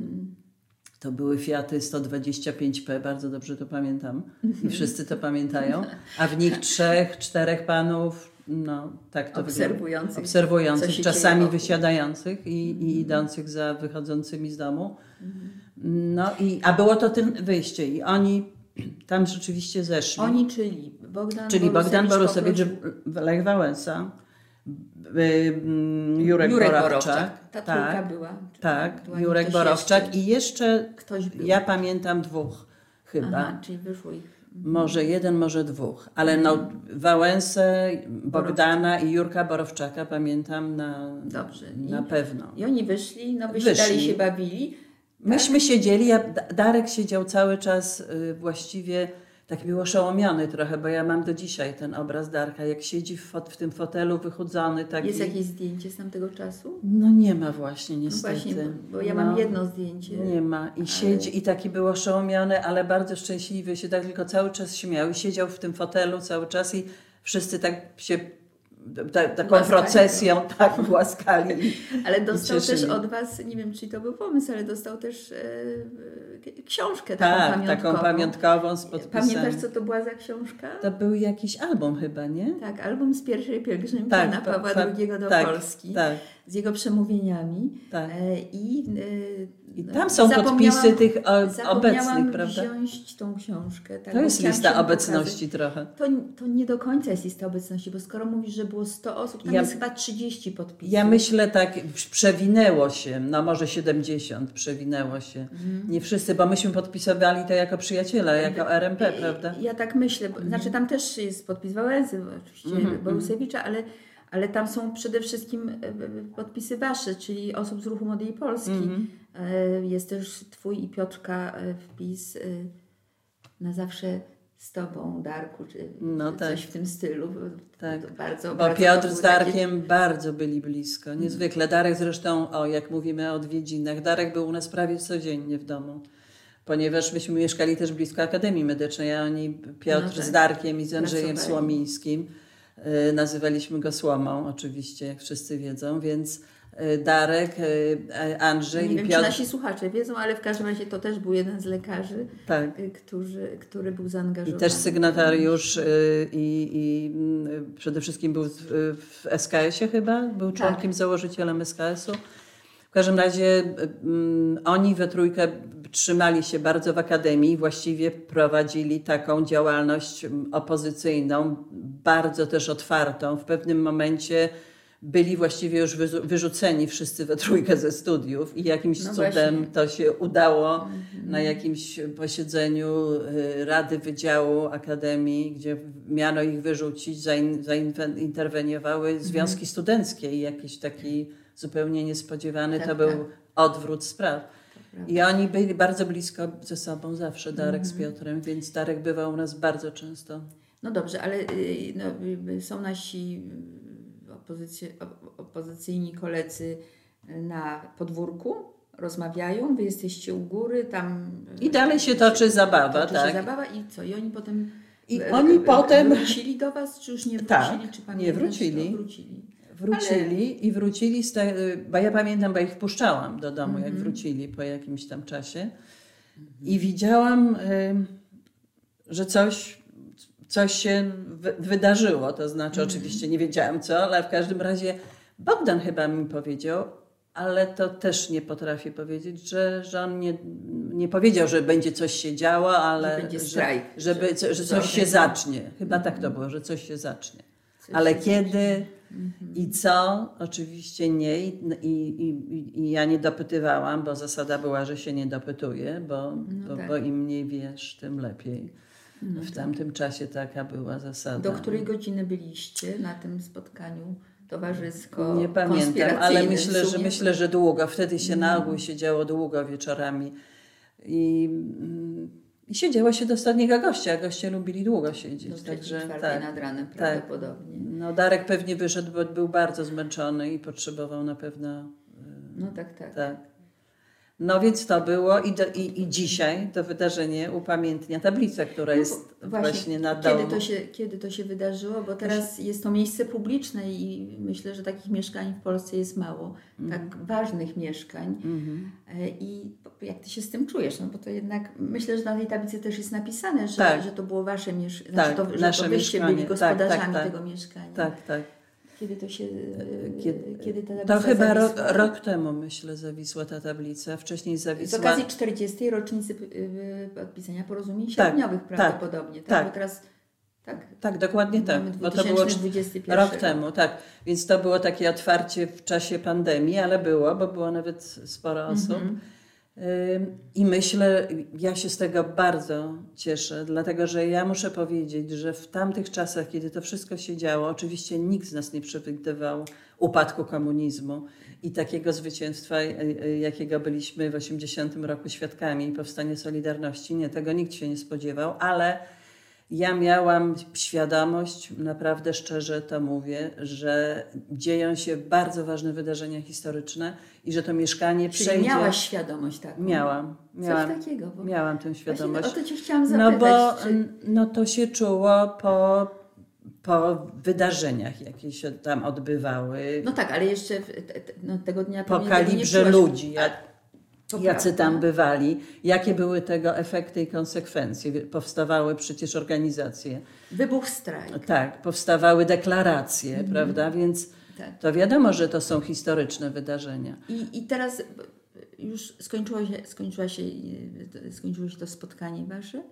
To były Fiaty 125P, bardzo dobrze to pamiętam. I wszyscy to pamiętają. A w nich trzech, czterech panów, no tak to wygląda. Obserwujących, co Obserwujących, czasami wysiadających i, i idących za wychodzącymi z domu. No i, a było to tym wyjście i oni tam rzeczywiście zeszli. Oni, czyli Bogdan Czyli Bogdan Borusewicz, poprosił- Lech Wałęsa, Jurek, Jurek Borowczak. Borowczak. Ta tak, była. Tak, była Jurek Borowczak jeszcze? i jeszcze Ktoś był. ja pamiętam dwóch chyba. Aha, czyli wyszło ich. Może jeden, może dwóch, ale no Wałęsę, Bogdana i Jurka Borowczaka pamiętam na, Dobrze. I- na pewno. I oni wyszli, no wysiadali Wyszli. się, bawili. Myśmy siedzieli, ja, Darek siedział cały czas y, właściwie taki był oszołomiony trochę, bo ja mam do dzisiaj ten obraz Darka, jak siedzi w, fot, w tym fotelu wychudzony taki. Jest jakieś zdjęcie z tamtego czasu? No nie ma właśnie No niestety. właśnie, bo, ja No, mam jedno zdjęcie. Nie ma. I siedzi i taki był oszołomiony, ale bardzo szczęśliwy się tak tylko cały czas śmiał i siedział w tym fotelu cały czas i wszyscy tak się ta, taką Głaskali procesją tak [laughs] głaskali. Ale dostał też od Was, nie wiem czy to był pomysł, ale dostał też e, e, książkę taką Tak, pamiątkową. taką pamiątkową z podpisem. Pamiętasz co to była za książka? To był jakiś album chyba, nie? Tak, album z pierwszej pielgrzymki Tak, na pa- Pawła pa- II do tak, Polski. Tak, Z jego przemówieniami. tak. E, I I tam są podpisy tych o, obecnych, prawda? wziąć tą książkę. Tak, to jest lista obecności trochę. To, to nie do końca jest lista obecności, bo skoro mówisz, że było 100 osób, tam ja, jest chyba 30 podpisów. Ja myślę tak, przewinęło się, no może 70 przewinęło się. Mhm. Nie wszyscy, bo myśmy podpisywali to jako przyjaciele, jako RMP, prawda? Ja tak myślę, bo, znaczy tam też jest podpis Wałęsy, oczywiście mhm. Borusewicza, ale ale tam są przede wszystkim e, e, podpisy Wasze, czyli osób z ruchu Młodej Polski. Mm -hmm. Jest też Twój i Piotrka wpis na zawsze z Tobą, Darku, czy, no czy tak. coś w tym stylu. Tak. bardzo, Bo bardzo Piotr z Darkiem takie... bardzo byli blisko, niezwykle. Darek zresztą, o jak mówimy o odwiedzinach, Darek był u nas prawie codziennie w domu ponieważ myśmy mieszkali też blisko Akademii Medycznej, a oni, Piotr no tak. z Darkiem i z Andrzejem Słomińskim, E, nazywaliśmy go Słomą, oczywiście, jak wszyscy wiedzą, więc e, Darek, e, Andrzej Nie i wiem, Piotr. Czy nasi słuchacze wiedzą, ale w każdym razie to też był jeden z lekarzy, tak. który, który był zaangażowany. I też sygnatariusz i, i przede wszystkim był w SKS-ie chyba, był tak. członkiem, tak. założycielem SKS-u. W każdym razie um, oni we trójkę trzymali się bardzo w akademii, właściwie prowadzili taką działalność opozycyjną, bardzo też otwartą. W pewnym momencie byli właściwie już wyrzuceni wszyscy we trójkę ze studiów i jakimś no cudem właśnie. to się udało mhm. na jakimś posiedzeniu y, Rady Wydziału Akademii, gdzie miano ich wyrzucić, zainterweniowały mhm. związki studenckie i jakiś taki zupełnie niespodziewany tak, to był tak. odwrót spraw. I oni byli bardzo blisko ze sobą zawsze, Darek z mhm. Piotrem, więc Darek bywał u nas bardzo często. No dobrze, ale y, no, y, są nasi opozycy, opozycyjni koledzy na podwórku, rozmawiają, wy jesteście u góry, tam... I dalej się toczy zabawa, toczy tak. Zabawa i co? I oni potem... I oni potem... Wrócili do was, czy już nie wrócili? Tak, czy nie wrócili. wrócili wrócili Ale... i wrócili, z te, bo ja pamiętam, bo ich wpuszczałam do domu, jak mhm. wrócili po jakimś tam czasie i widziałam, że coś, coś się wydarzyło, to znaczy mhm. oczywiście nie wiedziałam co, ale w każdym razie Bogdan chyba mi powiedział, ale to też nie potrafię powiedzieć, że, że on nie, nie powiedział, że będzie coś się działo, ale że, strajk, że, żeby, że, że coś się zacznie. Chyba tak to było, że coś się zacznie. Coś ale się kiedy, zacznie. I co? Oczywiście nie. I, i, i, I, ja nie dopytywałam, bo zasada była, że się nie dopytuje, bo, no bo, tak. bo im mniej wiesz, tym lepiej. No w tak. tamtym czasie taka była zasada. Do której godziny byliście na tym spotkaniu? towarzysko. Nie pamiętam, ale myślę, że myślę, że długo. Wtedy się na ogół siedziało długo wieczorami. I mm, i siedziało się do ostatniego gościa, a goście lubili długo siedzieć. Do także tak, nad ranem tak. prawdopodobnie. No Darek pewnie wyszedł, bo był bardzo zmęczony i potrzebował na pewno... E, no tak, tak. tak. No więc to było i, do, i, i dzisiaj to wydarzenie upamiętnia tablicę, która no, jest właśnie, właśnie na kiedy To się, kiedy to się wydarzyło? Bo teraz jest to miejsce publiczne i myślę, że takich mieszkań w Polsce jest mało, mm. tak ważnych mieszkań. Mm -hmm. I jak Ty się z tym czujesz? No bo to jednak, myślę, że na tej tablicy też jest napisane, że, tak. że to było Wasze mieszkanie, znaczy tak, to, że to Wyście byli tak, gospodarzami tak, tak, tego mieszkania. Tak, tak. Kiedy to się. E, kiedy, kiedy ta tablica To chyba rok, rok, temu, myślę, zawisła ta tablica. Wcześniej zawisła. Z okazji 40. rocznicy podpisania porozumień sierpniowych tak, prawdopodobnie. Tak, tak, Bo teraz. Tak, tak dokładnie tak. Bo to było rok temu, tak. Więc to było takie otwarcie w czasie pandemii, ale było, bo było nawet sporo osób. -hmm. I myślę, ja się z tego bardzo cieszę, dlatego że ja muszę powiedzieć, że w tamtych czasach, kiedy to wszystko się działo, oczywiście nikt z nas nie przewidywał upadku komunizmu i takiego zwycięstwa, e, e, jakiego byliśmy w 80 roku świadkami, powstanie Solidarności. Nie, tego nikt się nie spodziewał, ale ja miałam świadomość, naprawdę szczerze to mówię, że dzieją się bardzo ważne wydarzenia historyczne i że to mieszkanie Czyli przejdzie. miałaś świadomość taką? Miałam. miałam Coś takiego. Bo miałam tę świadomość. o to cię chciałam zapytać. No bo czy... no to się czuło po, po wydarzeniach, jakie się tam odbywały. No tak, ale jeszcze no, tego dnia po kalibrze ludzi. To jacy prawda. tam bywali, jakie były tego efekty i konsekwencje. Powstawały przecież organizacje. Wybuch strajk. Tak, powstawały deklaracje, mhm. prawda? Więc tak. to wiadomo, że to są historyczne wydarzenia. I, i teraz już skończyło się, skończyła się, skończyło się to spotkanie wasze.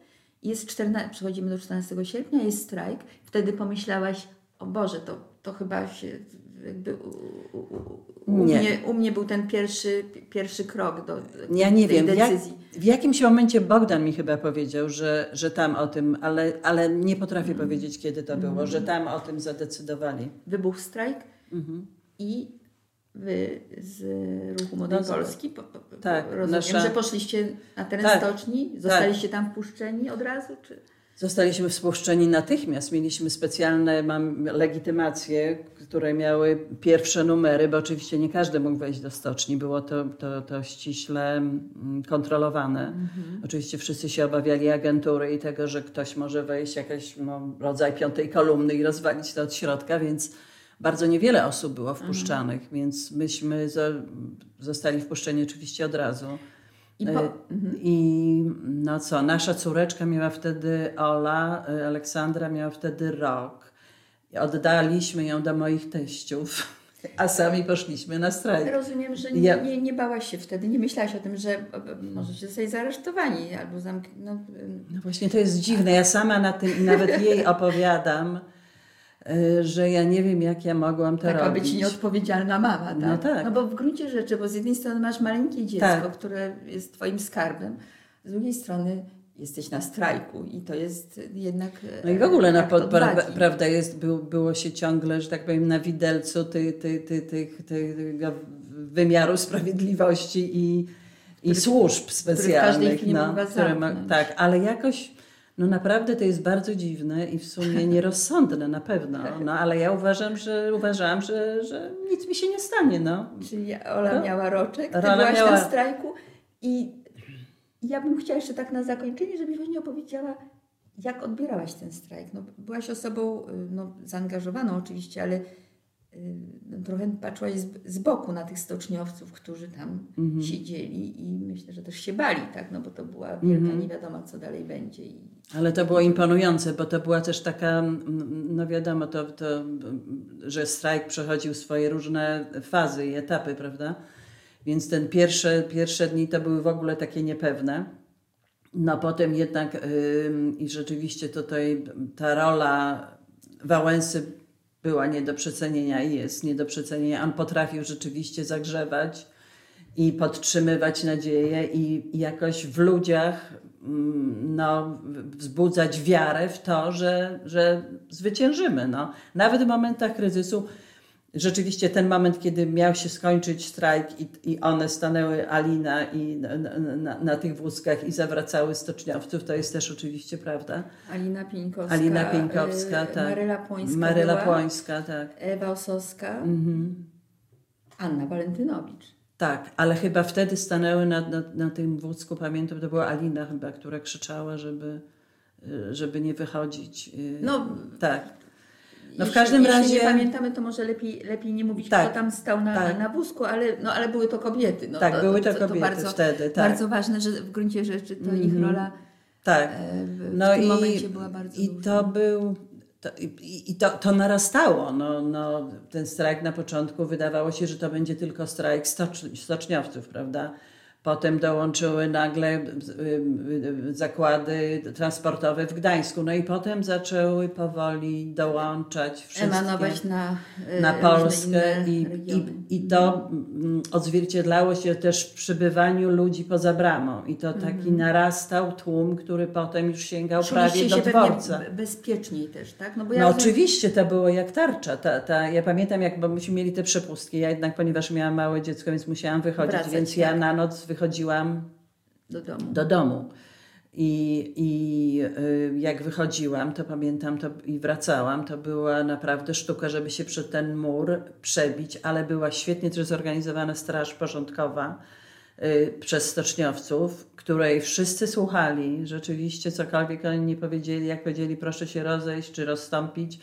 Jest 14, przechodzimy do 14 sierpnia, jest strajk. Wtedy pomyślałaś, o Boże, to, to chyba się jakby u, u, u, Nie. Mnie, u mnie był ten pierwszy, pierwszy krok do Ja nie tej wiem, jak, decyzji. w jakimś momencie Bogdan mi chyba powiedział, że, że tam o tym, ale, ale nie potrafię powiedzieć, kiedy to było, że tam o tym zadecydowali. Wybuchł strajk Mhm. i wy z Ruchu Młodej No, Polski, po, po, tak, rozumiem, nasza- że poszliście na teren Tak, stoczni? Zostaliście tam wpuszczeni od razu? Czy? Zostaliśmy współszczeni natychmiast. Mieliśmy specjalne mam, legitymacje, które miały pierwsze numery, bo oczywiście nie każdy mógł wejść do stoczni. Było to, to, to ściśle mm, kontrolowane. Oczywiście wszyscy się obawiali agentury i tego, że ktoś może wejść jakiś no, rodzaj piątej kolumny i rozwalić to od środka, więc bardzo niewiele osób było wpuszczanych, więc myśmy zo, zostali wpuszczeni oczywiście od razu. I po, E, I no co, nasza córeczka miała wtedy, Ola, e, Aleksandra miała wtedy rok. Oddaliśmy ją do moich teściów, [laughs] a sami poszliśmy na strajk. Rozumiem, że nie, Ja- nie, nie bałaś się wtedy, nie myślałaś o tym, że możecie zostać zaresztowani albo zamk... No, e, No właśnie to jest dziwne. Ja sama na tym i nawet [laughs] jej opowiadam, że ja nie wiem, jak ja mogłam to taka robić. być nieodpowiedzialna mama, tak? No tak. No bo w gruncie rzeczy, bo z jednej strony masz maleńkie dziecko, Tak. które jest twoim skarbem, z drugiej strony jesteś na strajku i to jest jednak No i w ogóle na pra, prawda jest, był, było się ciągle, że tak powiem, na widelcu ty, ty, ty, ty, tego wymiaru sprawiedliwości i, i służb specjalnych. chwili mógł was które ma, zamknąć. tak, ale jakoś no naprawdę to jest bardzo dziwne i w sumie [laughs] nierozsądne na pewno. No, ale ja uważam, że uważałam, że, że nic mi się nie stanie. No. Czyli Ola No. miała roczek, ty Ola byłaś miała- na strajku i ja bym chciała jeszcze tak na zakończenie, żebyś właśnie opowiedziała, jak odbierałaś ten strajk. No, byłaś osobą y, no, zaangażowaną oczywiście, ale no, trochę patrzyłaś z, z boku na tych stoczniowców, którzy tam Mhm. siedzieli i myślę, że też się bali, tak? no bo to była wielka Mhm. nie wiadomo, co dalej będzie. I, Ale to było imponujące, bo to była też taka, no wiadomo, to, to, że strajk przechodził swoje różne fazy i etapy, prawda? Więc ten pierwsze, pierwsze dni to były w ogóle takie niepewne. No potem jednak ym, i rzeczywiście tutaj ta rola Wałęsy była nie do przecenienia i jest nie do przecenienia. On potrafił rzeczywiście zagrzewać i podtrzymywać nadzieję i, jakoś w ludziach mm, no, wzbudzać wiarę w to, że, że zwyciężymy. No. Nawet w momentach kryzysu, rzeczywiście ten moment, kiedy miał się skończyć strajk i, i one stanęły, Alina i na, na, na, tych wózkach i zawracały stoczniowców, to jest też oczywiście prawda. Alina Pieńkowska, Alina Pieńkowska, y, tak. Maryla Płońska Maryla była, Płońska, tak. Ewa Osowska, Mhm. Anna Walentynowicz. Tak, ale chyba wtedy stanęły na, na, na tym wózku, pamiętam, to była Alina chyba, która krzyczała, żeby, y, żeby nie wychodzić. y, No, tak. No w jeśli, każdym jeśli razie- nie pamiętamy, to może lepiej, lepiej nie mówić, Tak, kto tam stał na, tak. na wózku, ale, no, ale były to kobiety. No, tak, były to, to, kobiety bardzo, wtedy, tak. bardzo ważne, że w gruncie rzeczy to ich Mhm. rola tak. e, w, No w tym i, momencie była bardzo i duża. to był. To, I i to, to narastało. No, no, ten strajk na początku wydawało się, że to będzie tylko strajk stocz, stoczniowców, prawda? Potem dołączyły nagle y, y, zakłady transportowe w Gdańsku. No i potem zaczęły powoli dołączać wszystkie emanować na, e, na Polskę i, i, i to mm, odzwierciedlało się też w przybywaniu ludzi poza bramą. I to taki narastał tłum, który potem już sięgał prawie Czuliście do się dworca. bezpieczniej też, tak? No, bo ja No oczywiście to było jak tarcza. Ta, ta, ja pamiętam, jak bo myśmy mieli te przepustki. Ja jednak, ponieważ miałam małe dziecko, więc musiałam wychodzić, Wracać, więc ja tak. na noc wychodziłam do domu. do domu. I, i y, jak wychodziłam, to pamiętam to i wracałam, to była naprawdę sztuka, żeby się przed ten mur przebić, ale była świetnie też zorganizowana straż porządkowa y, przez stoczniowców, której wszyscy słuchali. Rzeczywiście cokolwiek oni nie powiedzieli, jak powiedzieli proszę się rozejść czy rozstąpić,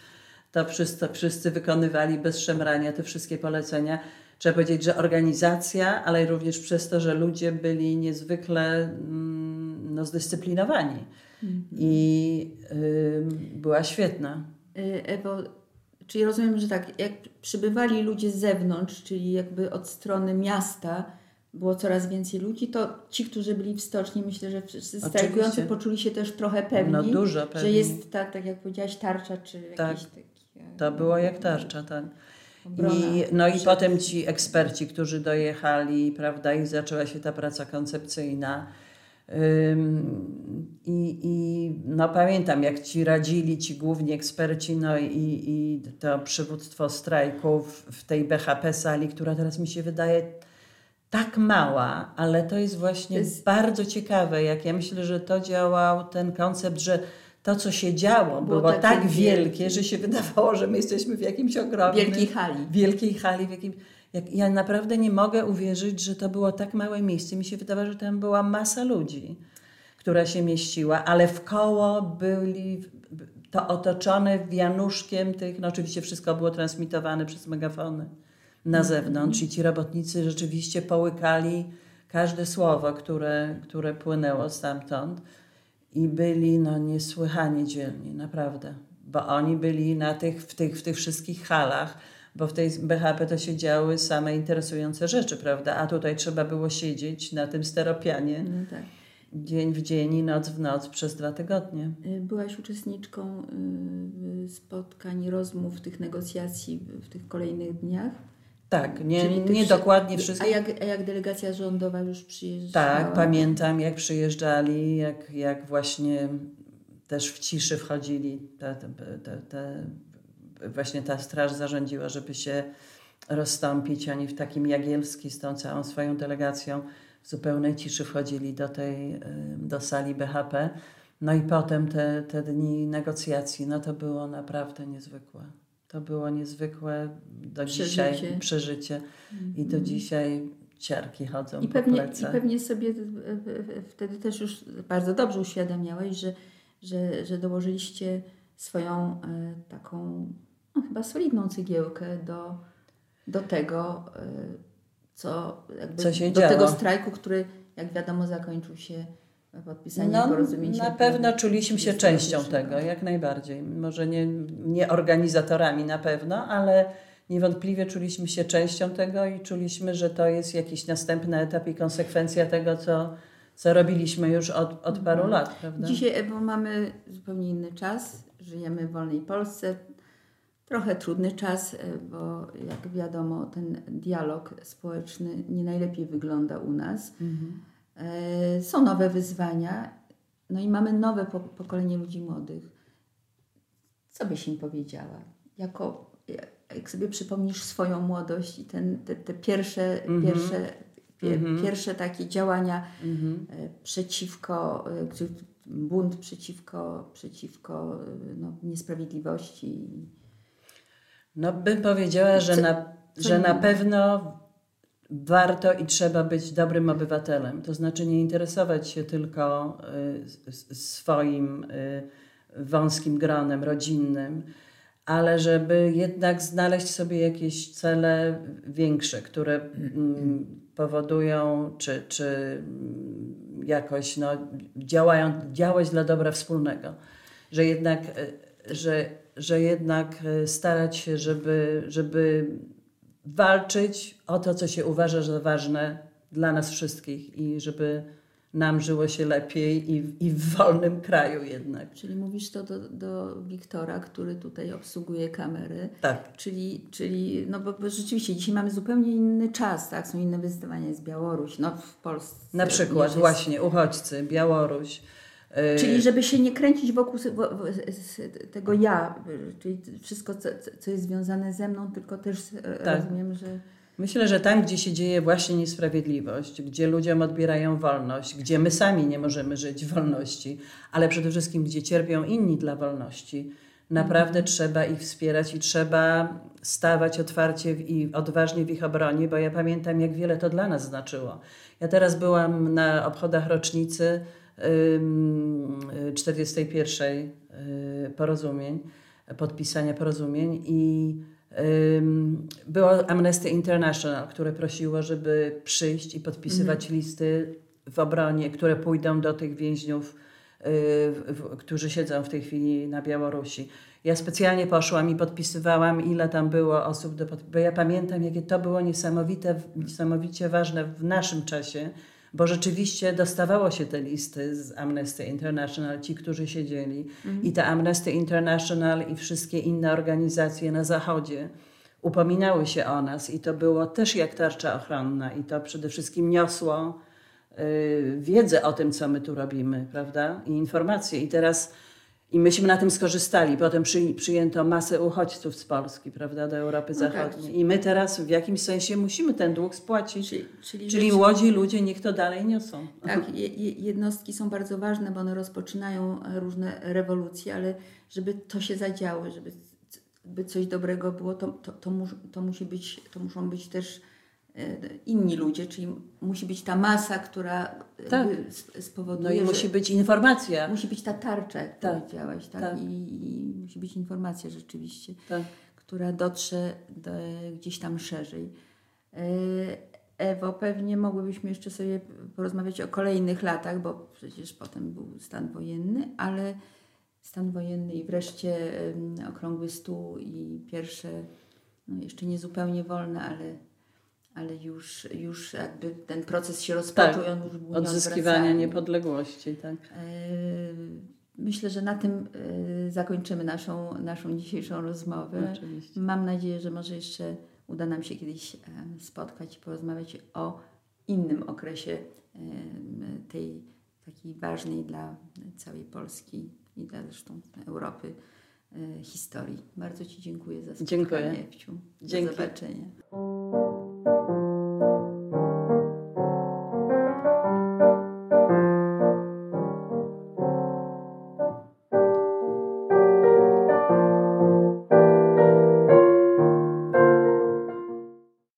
to wszyscy, wszyscy wykonywali bez szemrania te wszystkie polecenia. Trzeba powiedzieć, że organizacja, ale również przez to, że ludzie byli niezwykle mm, no, zdyscyplinowani. I ym, była świetna. Y, Ewo, czyli rozumiem, że tak, jak przybywali ludzie z zewnątrz, czyli jakby od strony miasta, było coraz więcej ludzi, to ci, którzy byli w stoczni, myślę, że wszyscy strajkujący poczuli się też trochę pewni, no, dużo pewni. że jest tak, tak jak powiedziałaś, tarcza, czy tak. jakieś takie... To było jak tarcza, tak. I, no i potem ci eksperci, którzy dojechali, prawda, i zaczęła się ta praca koncepcyjna. I, I no pamiętam, jak ci radzili ci główni eksperci, no i, i to przywództwo strajków w tej BHP sali, która teraz mi się wydaje tak mała, ale to jest właśnie to jest... bardzo ciekawe, jak ja myślę, że to działał ten koncept, że to, co się działo, było, było tak wielkie, że się wydawało, że my jesteśmy w jakimś ogromnym... Wielkiej hali. Wielkiej hali, w jakim... Jak, ja naprawdę nie mogę uwierzyć, że to było tak małe miejsce. Mi się wydawało, że tam była masa ludzi, która się mieściła, ale w koło byli to otoczone wianuszkiem tych, no oczywiście wszystko było transmitowane przez megafony na mhm. zewnątrz i ci robotnicy rzeczywiście połykali każde słowo, które, które płynęło stamtąd i byli no, niesłychanie dzielni, naprawdę. Bo oni byli na tych, w, tych, w tych wszystkich halach, bo w tej BHP to się działy same interesujące rzeczy, prawda? A tutaj trzeba było siedzieć na tym steropianie no tak. dzień w dzień i noc w noc przez dwa tygodnie. Y, byłaś uczestniczką y, spotkań, rozmów, tych negocjacji w tych kolejnych dniach? Tak, nie, nie dokładnie wszystko. A jak, a jak delegacja rządowa już przyjeżdżała? Tak, pamiętam jak przyjeżdżali, jak, jak właśnie też w ciszy wchodzili. Właśnie ta straż zarządziła, żeby się rozstąpić. Oni w takim Jagielski z tą całą swoją delegacją w zupełnej ciszy wchodzili do tej, do sali BHP. No i potem te, te dni negocjacji, no to było naprawdę niezwykłe. To było niezwykłe do przeżycie. dzisiaj przeżycie mm. i do mhm. dzisiaj ciarki chodzą I pewnie, po plecach. I pewnie sobie wtedy też już bardzo dobrze uświadamiałeś, że, że, że dołożyliście swoją e, taką no, chyba solidną cegiełkę do, do tego, e, co, jakby, co do działo. tego strajku, który jak wiadomo zakończył się podpisanie no. Na pewno czuliśmy się częścią tego, jak najbardziej. Może nie, nie organizatorami na pewno, ale niewątpliwie czuliśmy się częścią tego i czuliśmy, że to jest jakiś następny etap i konsekwencja tego, co, co robiliśmy już od, od paru mhm. lat. Prawda? Dzisiaj Ewo, mamy zupełnie inny czas. Żyjemy w wolnej Polsce. Trochę trudny czas, e, bo jak wiadomo, ten dialog społeczny nie najlepiej wygląda u nas. Mhm. E, są nowe wyzwania, no i mamy nowe pokolenie ludzi młodych. Co byś im powiedziała? Jako, jak sobie przypomnisz swoją młodość i ten, te, te pierwsze, mm -hmm. pierwsze, pie, mm -hmm. pierwsze takie działania mm -hmm. przeciwko, e, bunt przeciwko, przeciwko no, niesprawiedliwości. No bym powiedziała, że, co, na, że na pewno warto i trzeba być dobrym obywatelem. To znaczy nie interesować się tylko y, swoim y, wąskim gronem rodzinnym, ale żeby jednak znaleźć sobie jakieś cele większe, które mm, powodują, czy, czy jakoś no, działają, działać dla dobra wspólnego. Że jednak, y, że, że jednak starać się, żeby, żeby walczyć o to, co się uważa za ważne dla nas wszystkich i żeby nam żyło się lepiej i, i w wolnym kraju jednak. Czyli mówisz to do, do Wiktora, który tutaj obsługuje kamery. Tak. Czyli, czyli no bo, bo rzeczywiście dzisiaj mamy zupełnie inny czas, tak? Są inne wyzwania, jest Białoruś, no w Polsce. Na przykład jest... właśnie uchodźcy, Białoruś. Y, czyli żeby się nie kręcić wokół tego ja, czyli wszystko, co, co jest związane ze mną, tylko też e, tak. rozumiem, że... Myślę, że tam, gdzie się dzieje właśnie niesprawiedliwość, gdzie ludziom odbierają wolność, gdzie my sami nie możemy żyć w wolności, ale przede wszystkim, gdzie cierpią inni dla wolności, naprawdę mhm. trzeba ich wspierać i trzeba stawać otwarcie i odważnie w ich obronie, bo ja pamiętam, jak wiele to dla nas znaczyło. Ja teraz byłam na obchodach rocznicy 41 y, porozumień, podpisania porozumień i było Amnesty International, które prosiło, żeby przyjść i podpisywać mhm. listy w obronie, które pójdą do tych więźniów, y, którzy siedzą w tej chwili na Białorusi. Ja specjalnie poszłam i podpisywałam, ile tam było osób, do pod... bo ja pamiętam, jakie to było niesamowite, niesamowicie ważne w naszym czasie, bo rzeczywiście dostawało się te listy z Amnesty International, ci, którzy siedzieli. Mhm. I ta Amnesty International i wszystkie inne organizacje na Zachodzie upominały się o nas i to było też jak tarcza ochronna i to przede wszystkim niosło y, wiedzę o tym, co my tu robimy, prawda? I informacje. I teraz i myśmy na tym skorzystali. Potem przy, przyjęto masę uchodźców z Polski, prawda, do Europy no tak. Zachodniej. Tak. I my teraz w jakimś sensie musimy ten dług spłacić. Czyli, czyli, czyli młodzi ludzie niech to dalej niosą. [laughs] Tak, jednostki są bardzo ważne, bo one rozpoczynają różne rewolucje, ale żeby to się zadziało, żeby by coś dobrego było, to, to, to, to musi być, to muszą być też inni ludzie, czyli musi być ta masa, która tak. spowoduje. No i musi być informacja. Musi być ta tarcza, jak tak. powiedziałaś, tak? tak. I, I, musi być informacja rzeczywiście, tak. która dotrze do, gdzieś tam szerzej. Ewo, pewnie mogłybyśmy jeszcze sobie porozmawiać o kolejnych latach, bo przecież potem był stan wojenny, ale stan wojenny i wreszcie okrągły stół i pierwsze, no jeszcze nie zupełnie wolne, ale, ale już, już jakby ten proces się rozpoczął. Tak, on odzyskiwania niepodległości. Tak. E, myślę, że na tym e, zakończymy naszą, naszą dzisiejszą rozmowę. Oczywiście. Mam nadzieję, że może jeszcze uda nam się kiedyś spotkać i porozmawiać o innym okresie tej takiej ważnej dla całej Polski i dla zresztą Europy e, historii. Bardzo Ci dziękuję za spotkanie, dziękuję. Ewciu. Do Dzięki. zobaczenia. you.